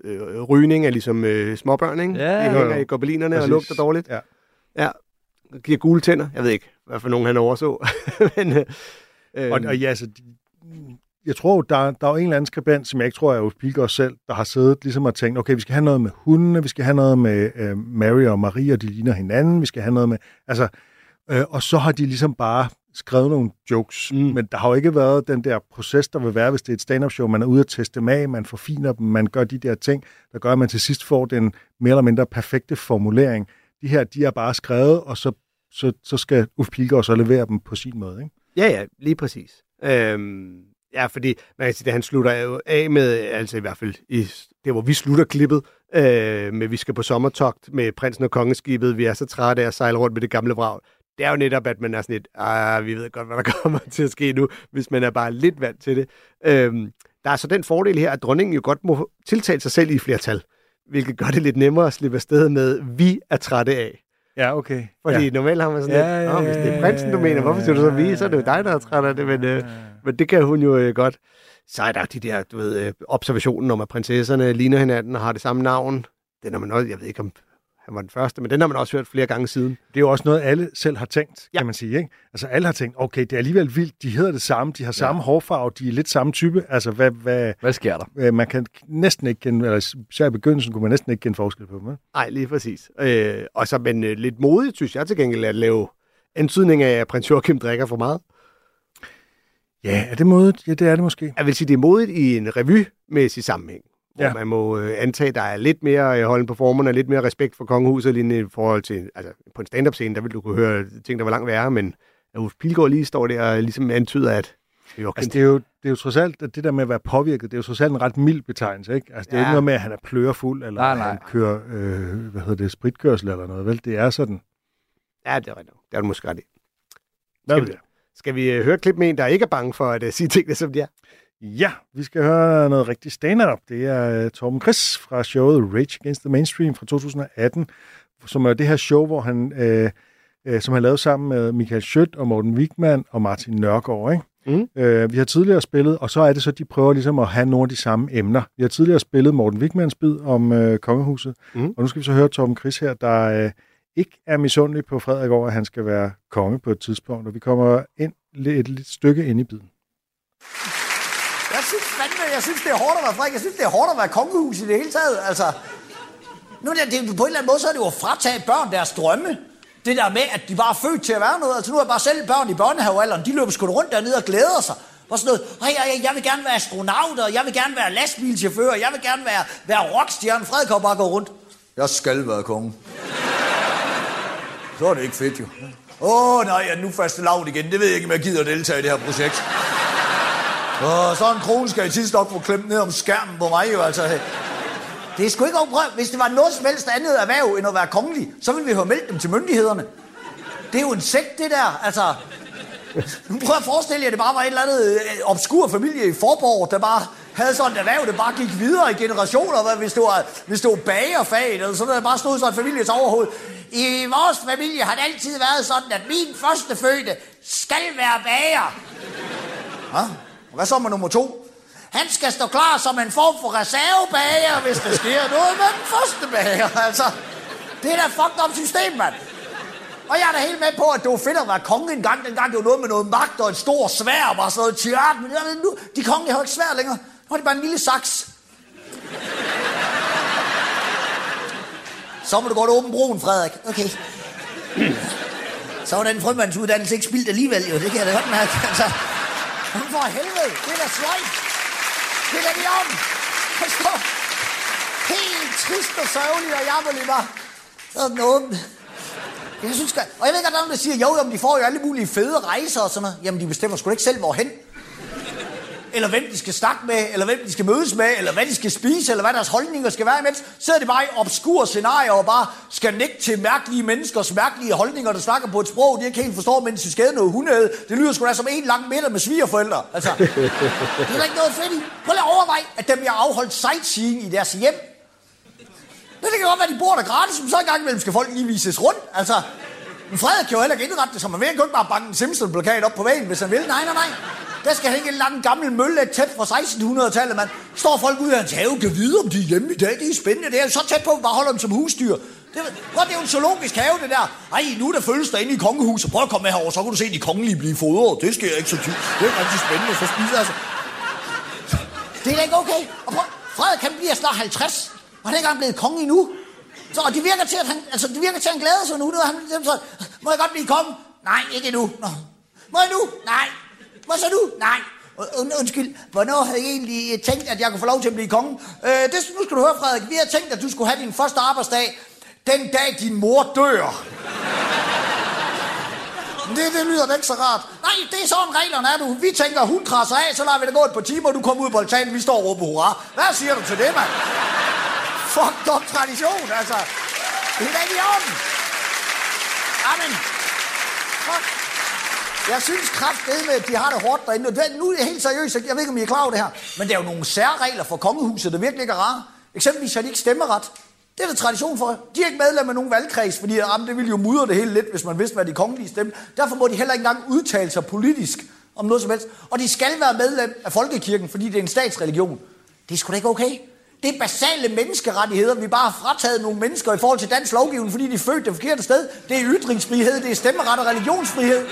øh, rygning er ligesom øh, småbørn, ikke? Ja. De hænger i gobelinerne og Præcis. lugter dårligt. Ja. Ja. Giver gule tænder. Jeg ved ikke, hvad for nogen han overså. Men, øh, og, og ja, altså, de- jeg tror der, der er jo en eller anden skribent, som jeg ikke tror er Ulf Pilgaard selv, der har siddet ligesom og tænkt, okay, vi skal have noget med hundene, vi skal have noget med øh, Mary og Maria, de ligner hinanden, vi skal have noget med, altså, øh, og så har de ligesom bare skrevet nogle jokes, Mm. men der har jo ikke været den der proces, der vil være, hvis det er et stand-up show, man er ude at teste dem af, man forfiner dem, man gør de der ting, der gør, at man til sidst får den mere eller mindre perfekte formulering. De her, de er bare skrevet, og så, så, så skal Ulf Pilgaard så levere dem på sin måde, ikke? Ja, ja, lige præcis. Øhm, ja, fordi man kan sige, at han slutter jo af med, altså i hvert fald i det, hvor vi slutter klippet, øh, med vi skal på sommertogt med prinsen og kongeskibet, vi er så trætte af at sejle rundt med det gamle vrag. Det er jo netop, at man er sådan lidt, ah, vi ved godt, hvad der kommer til at ske nu, hvis man er bare lidt vant til det. Øhm, der er så den fordel her, at dronningen jo godt må tiltale sig selv i flertal, hvilket gør det lidt nemmere at slippe afsted med, vi er trætte af. Ja, okay. Fordi ja. normalt har man sådan Ja, lidt, ja, "Nå, hvis det er prinsen, du mener, hvorfor siger du så vi? Så er det jo dig, der er træt af det, men, øh, men det kan hun jo øh, godt. Så er der de der, du ved, øh, observationen om, at prinsesserne ligner hinanden og har det samme navn. Den har man også, jeg ved ikke om han var den første, men den har man også hørt flere gange siden. Det er jo også noget, alle selv har tænkt, Ja. kan man sige. Ikke? Altså alle har tænkt, okay, det er alligevel vildt, de hedder det samme, de har samme hårfarve, de er lidt samme type. Altså hvad, hvad, Hvad sker der? hvad man kan næsten ikke kende, eller især i begyndelsen kunne man næsten ikke kende forskel på dem. Nej, lige præcis. Øh, og så, men øh, lidt modigt, synes jeg til gengæld, at lave antydning af, at prins Joachim drikker for meget. Ja, er det modigt? Ja, det er det måske. Jeg vil sige, det er modigt i en revymæssig sammenhæng. Hvor Ja. man må øh, antage, at der er lidt mere øh, holden på formerne, lidt mere respekt for kongehuset, lige i forhold til, altså på en stand-up scene, der vil du kunne høre ting, der var langt værre, men at Ulf Pilgaard lige står der og ligesom antyder, at Altså det er jo, det er jo trods alt, at det der med at være påvirket, det er jo trods alt en ret mild betegnelse, ikke? Altså, det er jo Ja. ikke noget med, at han er plørefuld, eller Nej, at nej. han kører, øh, hvad hedder det, spritkørsel eller noget, vel? Det er sådan. Ja, det er rigtigt. Det er du måske ret i. Skal vi-? Skal vi øh, høre et klip med en, der ikke er bange for at uh, sige tingene, som de er? Ja, vi skal høre noget rigtig stand-up. Det er uh, Torben Chris fra showet Rage Against the Mainstream fra 2018, som er det her show, hvor han, øh, øh, som han lavede sammen med Michael Schødt og Morten Wigman og Martin Nørgaard. Ikke? Mm. Øh, vi har tidligere spillet, og så er det så, de prøver ligesom at have nogle af de samme emner. Vi har tidligere spillet Morten Wigmans bid om øh, kongehuset, Mm. og nu skal vi så høre Torben Chris her, der øh, ikke er misundelig på Frederik over, at han skal være konge på et tidspunkt, og vi kommer ind lidt, et lidt stykke ind i biden. Synes fandme, jeg synes, det er hårdt at være fræk. Jeg synes, det er hårdt at være kongehus i det hele taget. Altså, nu det, det, på en eller anden måde, så er det jo at fratage børn deres drømme. Det der med, at de bare er født til at være noget. Altså, nu er jeg bare selv børn i børnehavealderen. De løber sgu rundt dernede og glæder sig. Og sådan noget, hey, jeg, jeg vil gerne være astronaut, og jeg vil gerne være lastbilchauffør, og jeg vil gerne være, være rockstjerne. Frederik kan bare gå rundt. Jeg skal være konge. Så er det ikke fedt jo. Åh oh, nej, jeg er nu faste lavt igen. Det ved jeg ikke, om jeg gider at deltage i det her projekt. Og så en krone skal i tidsnok nok få klemt ned om skærmen på mig jo, altså. Det er sgu ikke prøv. Hvis det var noget som helst andet erhverv end at være kongelig, så ville vi have meldt dem til myndighederne. Det er jo en sekt, det der. Altså, nu prøv at forestille jer, at det bare var et eller andet øh, obskur familie i Forborg, der bare havde sådan et erhverv, der bare gik videre i generationer, hvad, hvis det var, hvis det var bagerfaget, eller sådan noget, der bare stod sådan en familie til overhoved. I vores familie har det altid været sådan, at min første fødte skal være bager. Hvad? Og hvad så med nummer to? Han skal stå klar som en form for reservebager, hvis der sker noget med den første bager. Altså, det er da fucked up system, mand. Og jeg er da helt med på, at det var fedt at være konge en gang. Dengang det var noget med noget magt og et stort svær og bare sådan noget tirat. Men jeg nu, de kongelige har ikke svær længere. Nu har de bare en lille saks. Så må du godt åbne broen, Frederik. Okay. Så var den frømandsuddannelse ikke spildt alligevel, jo. Det kan jeg da godt mærke. Altså, for helvede, det er da sløjt. Det er da vi om. Forstå? Helt trist og sørgelig og jammerlig var. Sådan åben. Jeg synes, godt- og jeg ved godt, at der er nogen, der siger, jo, jo, de får jo alle mulige fede rejser og sådan noget. Jamen, de bestemmer sgu ikke selv, hvorhen. Eller hvem de skal snakke med, eller hvem de skal mødes med, eller hvad de skal spise, eller hvad deres holdninger skal være imens. Så er det bare i obskure scenarier og bare skal nikke til mærkelige menneskers mærkelige holdninger, der snakker på et sprog, de ikke helt forstår, mens de skal noget hundede. Det lyder sgu da som en lang middag med svigerforældre. Altså, det er da ikke noget fedt i. Prøv at overveje, at dem har afholdt sightseeing i deres hjem. Men det kan godt være, de bor der gratis, men så en gang imellem skal folk lige vises rundt. Altså, men Frederik kan jo heller ikke indrette det, som man vil. Han kan ikke bare banke en Simpson-plakat op på væggen, hvis han vil. Nej, nej, nej. Der skal hænge en lang gammel mølle tæt fra 1600-tallet, mand. Står folk ude af hans have, kan vide, om de er hjemme i dag. Det er spændende. Det er så tæt på, at bare holder dem som husdyr. Det, prøv, det er jo en zoologisk have, det der. Ej, nu er der følelse derinde i kongehuset. Prøv at komme med herover, så kan du se de kongelige blive fodret. Det sker ikke så tit. Det er rigtig spændende, så spiser altså. Det er da ikke okay. Og prøv, Frederik, han bliver snart 50, og han er ikke engang blevet konge endnu. Så og det virker til, at han, altså, det virker til, at han glæder sig nu. Det han, ligesom så, må jeg godt blive konge? Nej, ikke endnu. Nå. Må jeg nu? Nej. Må så nu? Nej. Und, undskyld, hvornår havde I egentlig øh, tænkt, at jeg kunne få lov til at blive konge? Øh, det, nu skal du høre, Frederik. Vi har tænkt, at du skulle have din første arbejdsdag, den dag din mor dør. Det, det lyder da ikke så rart. Nej, det er sådan reglerne er du. Vi tænker, hun krasser af, så lader vi det gå et par timer, og du kommer ud på altanen, vi står og råber hurra. Hvad siger du til det, mand? Fuck up tradition, altså. Det er da ikke i orden. Amen. Fuck. Jeg synes kraftedeme, at de har det hårdt derinde. Og det, nu er jeg helt seriøst, jeg ved ikke, om I er klar over det her, men der er jo nogle særregler for kongehuset, der virkelig ikke er rare. Eksempelvis har de ikke stemmeret. Det er der tradition for. De er ikke medlem af nogen valgkreds, fordi jamen, det ville jo mudre det hele lidt, hvis man vidste, hvad de kongelige stemte. Derfor må de heller ikke engang udtale sig politisk om noget som helst. Og de skal være medlem af folkekirken, fordi det er en statsreligion. Det er sgu da ikke okay. Det er basale menneskerettigheder, vi bare har frataget nogle mennesker i forhold til dansk lovgivning, fordi de er født det forkerte sted. Det er ytringsfrihed, det er stemmeret og religionsfrihed.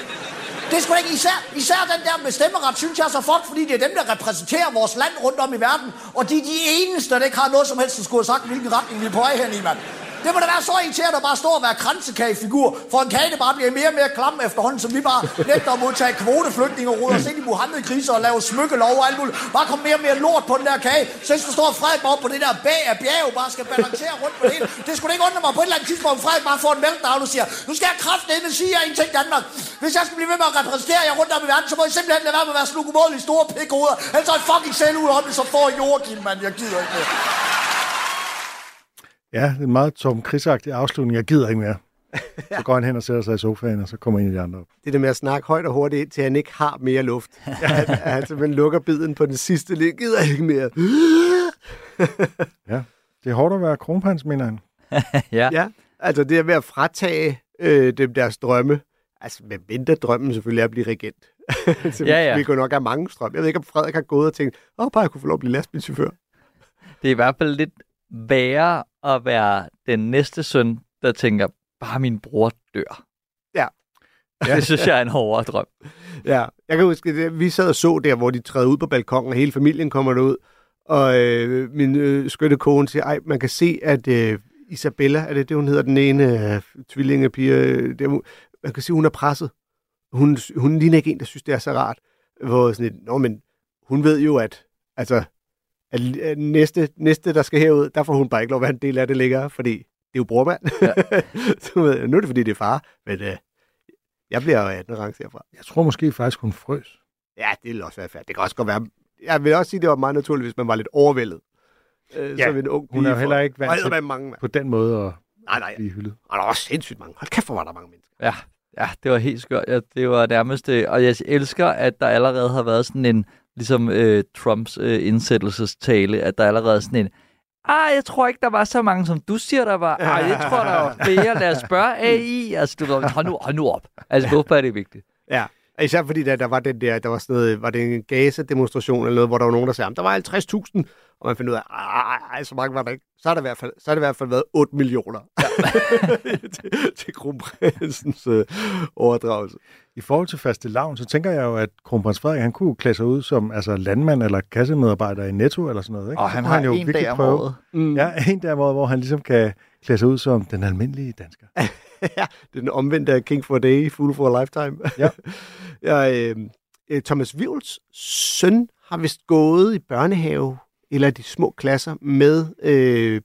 Det skal ikke især, især den der med stemmeret, synes jeg er så fuck, fordi det er dem, der repræsenterer vores land rundt om i verden. Og de er de eneste, der ikke har noget som helst, der skulle have sagt, hvilken retning vi er på vej hen i, mand. Det må da være så irriterende at bare stå og være kransekagefigur, for en kage, der bare bliver mere og mere klam efterhånden, som vi bare nægter at modtage kvoteflygtninge og ruder os ind i Mohammed-kriser og lave smykkelov og alt muligt. Bare kom mere og mere lort på den der kage, så så står Frederik bare op på det der bag af bjerg, bare skal balancere rundt på det hele. Det skulle ikke undre mig på et eller andet tidspunkt, Frederik bare får en meltdown og siger, nu skal jeg kraftedeme sige jer en ting, Danmark. Hvis jeg skal blive ved med at repræsentere jer rundt om i verden, så må I simpelthen lade være med at være slugomålige store pikhoveder. Ellers er jeg fucking selv ud om det, så får Joachim, mand. Jeg gider ikke mere. Ja, det er en meget Tom Chris-agtig afslutning. Jeg gider ikke mere. Så går han hen og sætter sig i sofaen, og så kommer en af de andre op. Det der med at snakke højt og hurtigt, indtil han ikke har mere luft. at, at han simpelthen lukker biden på den sidste lille, gider ikke mere. Ja, det er hårdt at være kronprins, mener han. ja. Ja, altså det er ved at fratage øh, dem deres drømme. Altså med mindre drømmen selvfølgelig er at blive regent. Så Ja, ja. Vi kunne nok have mange strøm. Jeg ved ikke, om Frederik har gået og tænkt, åh, bare jeg kunne få lov at blive lastbilchauffør. Det er i hvert fald lidt værre at være den næste søn, der tænker, bare min bror dør. Ja. Det synes jeg er en hårdere drøm. Ja, jeg kan huske, at vi sad og så der, hvor de træder ud på balkongen, og hele familien kommer derud. Og øh, min øh, skønne kone siger, ej, man kan se, at øh, Isabella, er det det, hun hedder, den ene øh, tvillingepige, øh, der, man kan se, hun er presset. Hun, hun ligner ikke en, der synes, det er så rart. Hvor sådan et, Nå, men hun ved jo, at, altså, at næste, næste, der skal herud, der får hun bare ikke lov at være en del af det længere, fordi det er jo brormand. Ja. så ved nu er det, fordi det er far, men øh, jeg bliver jo 18 rangs herfra. Jeg tror måske faktisk, hun frøs. Ja, det vil også være færdigt. Det kan også godt være... Jeg vil også sige, det var meget naturligt, hvis man var lidt overvældet. Øh, Ja, som en ung hun er jo heller ikke vant til- mange. På den måde at Nej, nej. blive hyldet. Og der var sindssygt mange. Hold kæft, hvor var der mange mennesker. Ja, ja det var helt skørt. Ja, det var nærmest... Øh, og jeg elsker, at der allerede har været sådan en, ligesom øh, Trumps øh, indsættelsestale, at der allerede er sådan en, ah, jeg tror ikke, der var så mange, som du siger, der var. Ej, jeg tror, der var flere. Lad os spørge AI. Altså, du ved, hold nu, hold nu op. Altså, hvorfor er det vigtigt? Ja, især fordi der, der var den der, der var sådan noget, var det en Gaza-demonstration eller noget, hvor der var nogen, der sagde, "Jamen, der var 50.000, og man fandt ud af, ej, så mange var der ikke. Så har det i hvert fald, så har det i hvert fald været 8 millioner ja. til, til kronprinsens øh, overdragelse. I forhold til faste lavn, så tænker jeg jo, at kronprins Frederik, han kunne klæde sig ud som altså, landmand eller kassemedarbejder i Netto eller sådan noget. Ikke? Og han har jo en virkelig dag om året. Mm. Ja, en dag om året, hvor han ligesom kan klæde sig ud som den almindelige dansker. ja, det er den omvendte af King for a Day, Fool for a Lifetime. Ja. ja øh, øh, Thomas Vivls søn har vist gået i børnehave, eller de små klasser, med øh,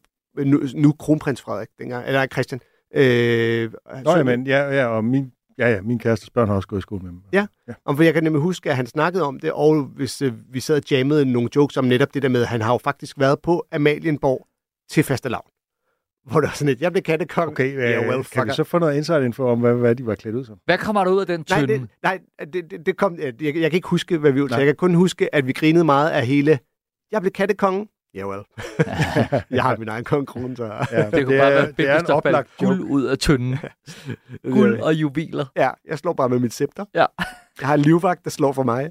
nu, nu kronprins Frederik, dengang, eller Christian. Øh, Nå, sønnen. jamen, ja, ja, og min, ja, ja, min kærestes børn har også gået i skole med dem. Om, for jeg kan nemlig huske, at han snakkede om det, og hvis øh, vi sad og jammede nogle jokes om netop det der med, at han har jo faktisk været på Amalienborg til fastelavn. Hvor der er sådan et, jeg blev kattekong. Okay, øh, yeah, well, kan vi fucker. så få noget insight info om, hvad, hvad de var klædt ud som? Hvad kommer der ud af den Nej, tynde? det, nej det, det, det kom, jeg, jeg kan ikke huske, hvad vi Nej. så Jeg kan kun huske, at vi grinede meget af hele, jeg blev kattekonge. Ja, well. jeg har min egen kongekrone, så... Ja, Det kunne bare være det er en oplagt guld ud af tynden. Guld og juveler. Ja, jeg slår bare med mit scepter. Ja. Jeg har en livvagt, der slår for mig.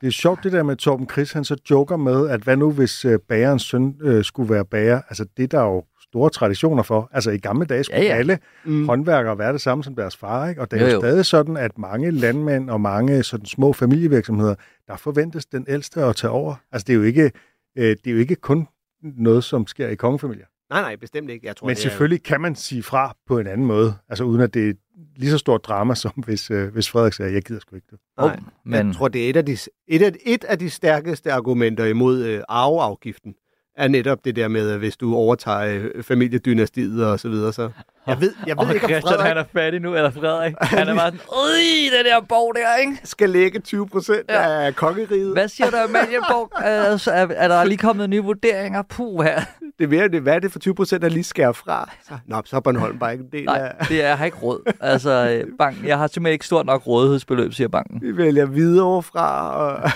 Det er sjovt det der med Torben Chris, han så joker med, at hvad nu hvis øh, bagerens søn øh, skulle være bager? Altså det er der jo store traditioner for. Altså i gamle dage skulle Ja, ja, alle Mm. håndværkere være det samme som deres far, ikke? Og det er Jo, jo, jo. stadig sådan, at mange landmænd og mange sådan små familievirksomheder, der forventes den ældste at tage over. Altså det er jo ikke, øh, det er jo ikke kun noget, som sker i kongefamilier. Nej, nej, bestemt ikke. Jeg tror, Men det er- selvfølgelig kan man sige fra på en anden måde, altså uden at det lige så stort drama, som hvis, øh, hvis Frederik sagde, jeg gider sgu ikke det. Nej, Men Jeg tror, det er et af de, et af, et af de stærkeste argumenter imod øh, arveafgiften, er netop det der med, at hvis du overtager øh, familiedynastiet og så videre, så... Jeg ved, jeg ved og ikke, om Christian, Frederik han er fattig nu, eller Frederik. Han er bare sådan, Øj, den der borg der, ikke? skal lægge 20 procent Ja. af kongeriget. Hvad siger du, Amalieborg? Altså, er, er der lige kommet nye vurderinger? Puh, her. Det er mere, det, hvad er det for 20 procent, der lige skærer fra? Så, nå, så er Bornholm bare ikke en del Nej, af... det er, jeg har ikke råd. Altså, øh, banken, jeg har simpelthen ikke stort nok rådighedsbeløb, siger banken. Vi vælger videre fra. Og...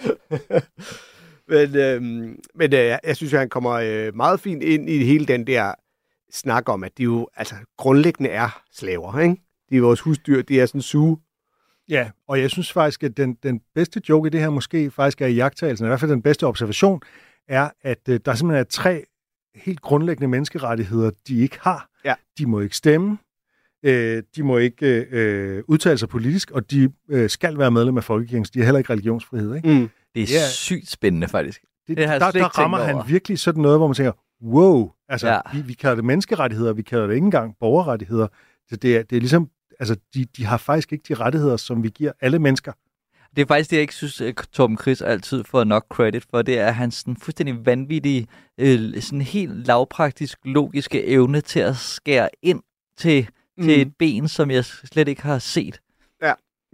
men øhm, men øh, jeg synes, at han kommer øh, meget fint ind i hele den der snak om, at de jo altså, grundlæggende er slaver, ikke? De er vores husdyr, de er sådan suge. Ja, og jeg synes faktisk, at den, den bedste joke i det her måske faktisk er i jagttagelsen, i hvert fald den bedste observation, er, at øh, der simpelthen er tre helt grundlæggende menneskerettigheder, de ikke har. Ja. De må ikke stemme, øh, de må ikke øh, udtale sig politisk, og de øh, skal være medlem af Folkekirken, de har heller ikke religionsfrihed. Ikke? Mm. Det er Ja. sygt spændende, faktisk. Det, Det der, der rammer han over. virkelig sådan noget, hvor man tænker, wow, Altså, Ja. vi, vi kalder det menneskerettigheder, vi kalder det ikke engang borgerrettigheder. Så det er, det er ligesom, altså, de, de har faktisk ikke de rettigheder, som vi giver alle mennesker. Det er faktisk det, jeg ikke synes, at Torben Chris altid får nok credit for. Det er hans sådan fuldstændig vanvittige, øh, sådan helt lavpraktisk, logiske evne til at skære ind til, mm. til et ben, som jeg slet ikke har set.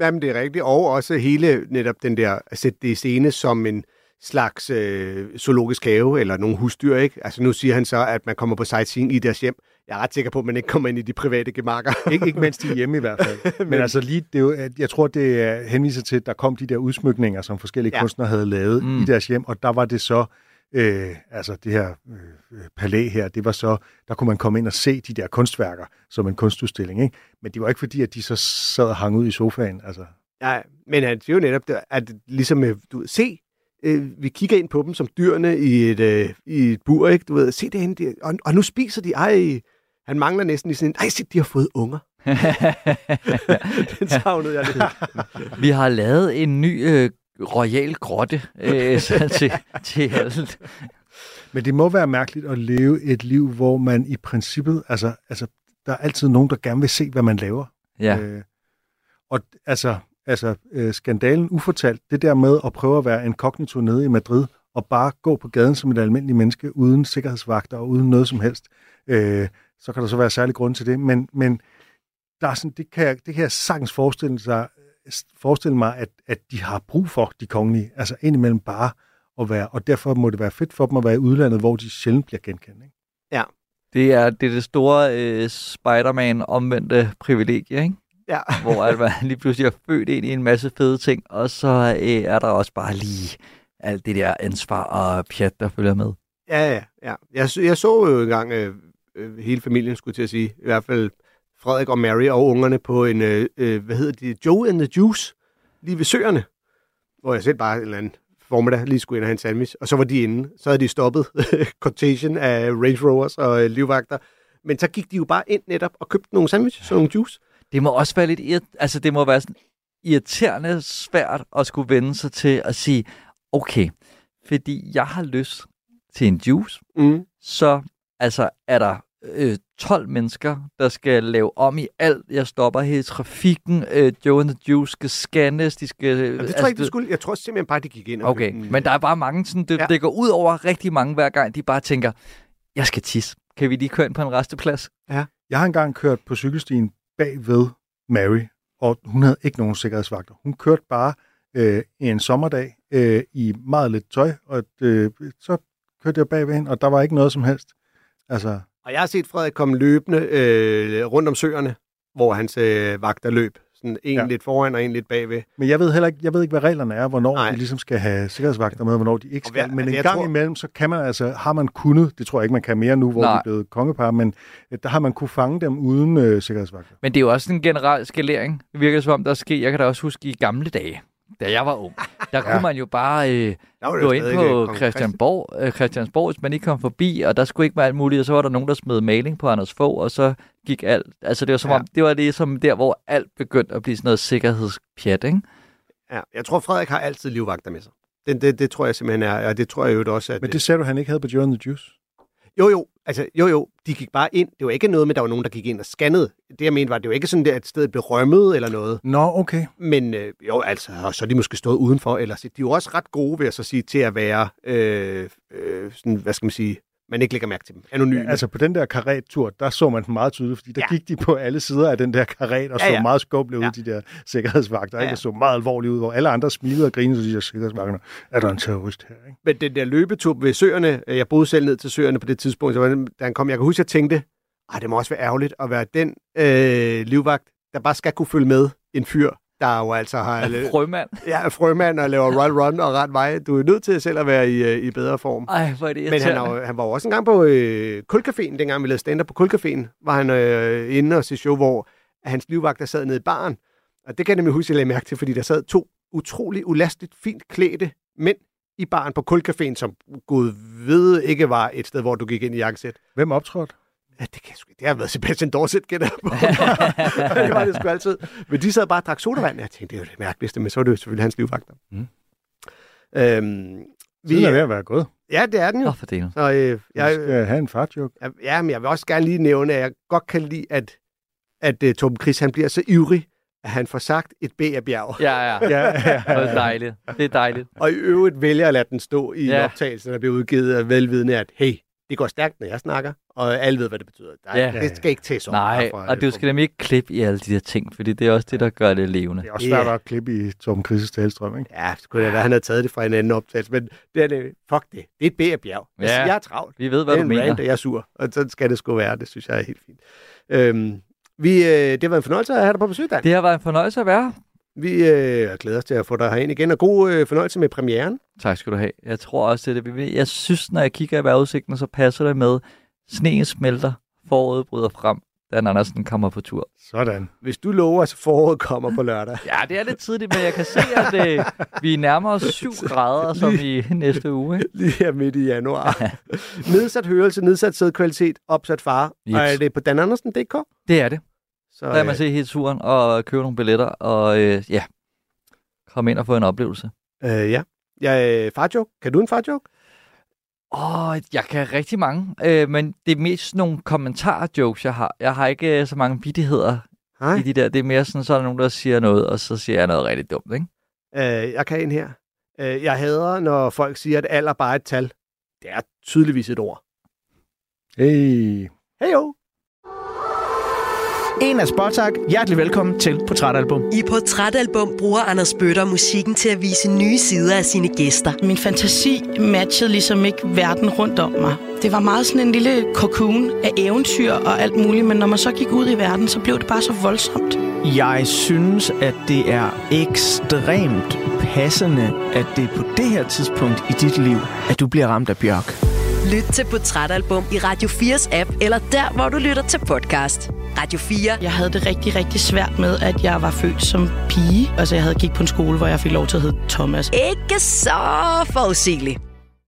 Jamen, det er rigtigt. Og også hele netop den der, at sætte det i scene som en slags øh, zoologisk have, eller nogle husdyr, ikke? Altså nu siger han så, at man kommer på sightseeing i deres hjem. Jeg er ret sikker på, at man ikke kommer ind i de private gemakker. Ikke, ikke mens de er hjemme i hvert fald. Men, Men altså lige, det er jo, at jeg tror, det er henviser til, at der kom de der udsmykninger, som forskellige Ja. kunstnere havde lavet mm. i deres hjem, og der var det så, øh, altså det her øh, øh, palæ her, det var så, der kunne man komme ind og se de der kunstværker som en kunstudstilling, ikke? Men det var ikke fordi, at de så sad og hang ud i sofaen, altså. Ja, men han siger jo netop, det, at ligesom, øh, du ved, se, øh, vi kigger ind på dem som dyrene i et, øh, i et bur, ikke? Du ved, se det henne, de, og, og nu spiser de, ej, han mangler næsten i sådan en, ej, se, de har fået unger. Den savnede jeg lidt. Vi har lavet en ny øh, royal grotte øh, til, til alt. Men det må være mærkeligt at leve et liv, hvor man i princippet, altså, altså der er altid nogen, der gerne vil se, hvad man laver. Ja. Øh, og altså, altså øh, skandalen ufortalt, det der med at prøve at være inkognito nede i Madrid, og bare gå på gaden som et almindeligt menneske, uden sikkerhedsvagter og uden noget som helst, øh, så kan der så være særlig grund til det. Men, men der er sådan, det, kan jeg, det kan jeg sagtens forestille, sig, forestille mig, at, at de har brug for, de kongelige. Altså indimellem bare at være, og derfor må det være fedt for dem at være i udlandet, hvor de sjældent bliver genkendt. Ikke? Det er det, er det store øh, Spider-Man omvendte privilegie, ikke? Ja. hvor at man lige pludselig er født ind i en masse fede ting, og så øh, er der også bare lige alt det der ansvar og pjat, der følger med. Ja, ja, ja. Jeg, så- jeg så jo engang øh, øh, hele familien, skulle til at sige, i hvert fald Frederik og Mary og ungerne på en, øh, øh, hvad hedder det, Joe and the Juice, lige ved søerne, hvor jeg selv bare en eller anden formiddag lige skulle ind og have en sandwich, og så var de inde. Så havde de stoppet contation af Range Rovers og øh, livvagter. Men så gik de jo bare ind netop og købte nogle sandwiches og nogle juice. Det må også være lidt irrit- altså det må være sådan irriterende svært at skulle vende sig til at sige, okay, fordi jeg har lyst til en juice, Mm. så altså er der øh, 12 mennesker, der skal lave om i alt. Jeg stopper hele trafikken. Øh, Joe and the Juice skal scannes. De skal, Jamen, det tror jeg ikke, de skulle. Jeg tror simpelthen bare, de gik ind Okay, en- men der er bare mange, sådan, det, Ja. ja. det går ud over rigtig mange hver gang, de bare tænker, jeg skal tisse. Kan vi lige køre ind på en resteplads? Jeg har engang kørt på cykelstien bag ved Mary, og hun havde ikke nogen sikkerhedsvagter. Hun kørte bare øh, en sommerdag øh, i meget lidt tøj, og øh, så kørte jeg bag ved hende, og der var ikke noget som helst. Altså, Og jeg har set Frederik komme løbende øh, rundt om søerne, hvor hans øh, vagter løb. Sådan en ja. Lidt foran og en lidt bagved. men jeg ved heller ikke, jeg ved ikke, hvad reglerne er, hvornår Nej. de ligesom skal have sikkerhedsvagter med, og hvornår de ikke skal. hvad- Men en jeg gang tror- imellem, så kan man altså, har man kunnet, det tror jeg ikke, man kan mere nu, hvor Nej. de er blevet kongepar, men øh, der har man kunne fange dem uden øh, sikkerhedsvagter. Men det er jo også en generel skalering. Det virker som om, der sker. Jeg kan da også huske i gamle dage, da jeg var ung, der kunne man jo bare øh, gå ind på kong Christiansborg, øh, Christiansborg, hvis man ikke kom forbi, og der skulle ikke være alt muligt, og så var der nogen, der smed maling på Anders Fogh, og så gik alt. Altså det var som Ja. om, det var det som der, hvor alt begyndte at blive sådan noget sikkerhedspjat, ikke? Ja, jeg tror, Frederik har altid livvagter med sig. Det, det, det tror jeg simpelthen er, og det tror jeg jo også, at... Men det sagde du, han ikke havde på Joe the Juice? Jo, jo, altså, jo, jo, de gik bare ind. Det var ikke noget med, at der var nogen, der gik ind og scannede. Det, jeg mente, var, det var ikke sådan, at stedet blev rømmet eller noget. Nå, okay. Men øh, jo, altså, og så er de måske stået udenfor. Eller, de er jo også ret gode, vil jeg så sige, til at være, øh, øh, sådan, hvad skal man sige, man ikke lægger mærke til dem. Anonyme. Ja, altså på den der karettur, der så man den meget tydeligt, fordi der Ja. ja. gik de på alle sider af den der karet og Ja, så ja. meget skubbelige Ja. ud, de der sikkerhedsvagter, Ja, ikke? ja. Og så meget alvorligt ud, hvor alle andre smilede og grinede, så de der sikkerhedsvagter, er der en terrorist her, ikke? Men den der løbetur ved søerne, øh, jeg boede selv ned til søerne på det tidspunkt, så var da han kom, jeg kan huske, jeg tænkte, Ej, det må også være ærgerligt at være den øh, livvagt, der bare skal kunne følge med en fyr, der jo altså har Frømand. ja, er frømand og laver run, run og ret vej. Du er nødt til selv at være i, øh, i bedre form. Ej, hvor er det Men han, er jo, han var jo også en gang på øh, Kulcaféen, dengang vi lavede stand på Kulcaféen, var han øh, inde og se show, hvor hans livvagter sad nede i baren. Og det kan jeg nemlig huske, at jeg lagde mærke til, fordi der sad to utrolig ulastigt fint klædte mænd i baren på Kulcaféen, som Gud ved ikke var et sted, hvor du gik ind i jakkesæt. Hvem optrådte? Ja, det, kan jeg sgu, det har været Sebastian Dorset, gætter jeg på. det var det sgu altid. Men de sad bare og drak sodavand. Jeg tænkte, det er jo det mærkeligste, men så var det jo selvfølgelig hans livvagter. Mm. Øhm, Tiden er ved at være gået. Ja, det er den jo. Åh, for delen. Så øh, Jeg jeg, skal have en fartjoke. jeg, ja, men jeg vil også gerne lige nævne, at jeg godt kan lide, at, at uh, Torben Chris, han bliver så ivrig, at han får sagt et B af bjerg. Ja, ja. Ja, ja, Det er ja. dejligt. Det er dejligt. Og i øvrigt vælger at lade den stå i ja. Ja. en optagelse, der bliver udgivet af velvidende, at hey, det går stærkt, når jeg snakker, og alle ved, hvad det betyder. Der, Ja. Det skal ikke tages op. Nej, herfra. og du skal nemlig ikke klippe i alle de der ting, fordi det er også det, der gør det levende. Det er også svært Ja. at klippe i Torben Chris' talstrøm, ikke? Ja, det kunne da være, at han havde taget det fra en anden optagelse, men det er det. Fuck det. Det er et B af bjerg. Ja. Ja. Jeg er travlt. Vi ved, Det hvad er du en mener. rant, og jeg er sur. Og så skal det sgu være. Det synes jeg er helt fint. Øhm, vi, øh, det været en fornøjelse at have dig på besøg, Dan. Det har været en fornøjelse at være. Vi øh, glæder os til at få dig herind igen, og god øh, fornøjelse med premieren. Tak skal du have. Jeg tror også, det er det. Jeg synes, når jeg kigger i vejrudsigten, så passer det med, sneen smelter, foråret bryder frem, Dan Andersen kommer på tur. Sådan. Hvis du lover, at foråret kommer på lørdag. Ja, det er lidt tidligt, men jeg kan se, at øh, vi nærmer os 7 grader, som i næste uge. Ikke? Lige her midt i januar. nedsat hørelse, nedsat sædkvalitet, opsat fare. Yes. Og er det på danandersen.dk? Det er det. Så, man øh, se hele turen og købe nogle billetter, og øh, ja, komme ind og få en oplevelse. øh, ja. ja øh, farjoke. Kan du en farjoke? Åh, jeg kan rigtig mange, øh, men det er mest sådan nogle kommentarer-jokes, jeg har. Jeg har ikke øh, så mange vittigheder Nej. i de der. Det er mere sådan, så er der nogen, der siger noget, og så siger jeg noget rigtig dumt, ikke? Øh, jeg kan en her. Øh, jeg hader, når folk siger, at alder bare er et tal. Det er tydeligvis et ord. Hey. Hey jo. En af Spotak. Hjertelig velkommen til Portrætalbum. I Portrætalbum bruger Anders Bøtter musikken til at vise nye sider af sine gæster. Min fantasi matchede ligesom ikke verden rundt om mig. Det var meget sådan en lille cocoon af eventyr og alt muligt, men når man så gik ud i verden, så blev det bare så voldsomt. Jeg synes, at det er ekstremt passende, at det er på det her tidspunkt i dit liv, at du bliver ramt af bjørk. Lyt til Portrætalbum i Radio 4's app, eller der, hvor du lytter til podcast. Radio 4. Jeg havde det rigtig, rigtig svært med, at jeg var født som pige. Altså, jeg havde gik på en skole, hvor jeg fik lov til at hedde Thomas. Ikke så forudsigeligt.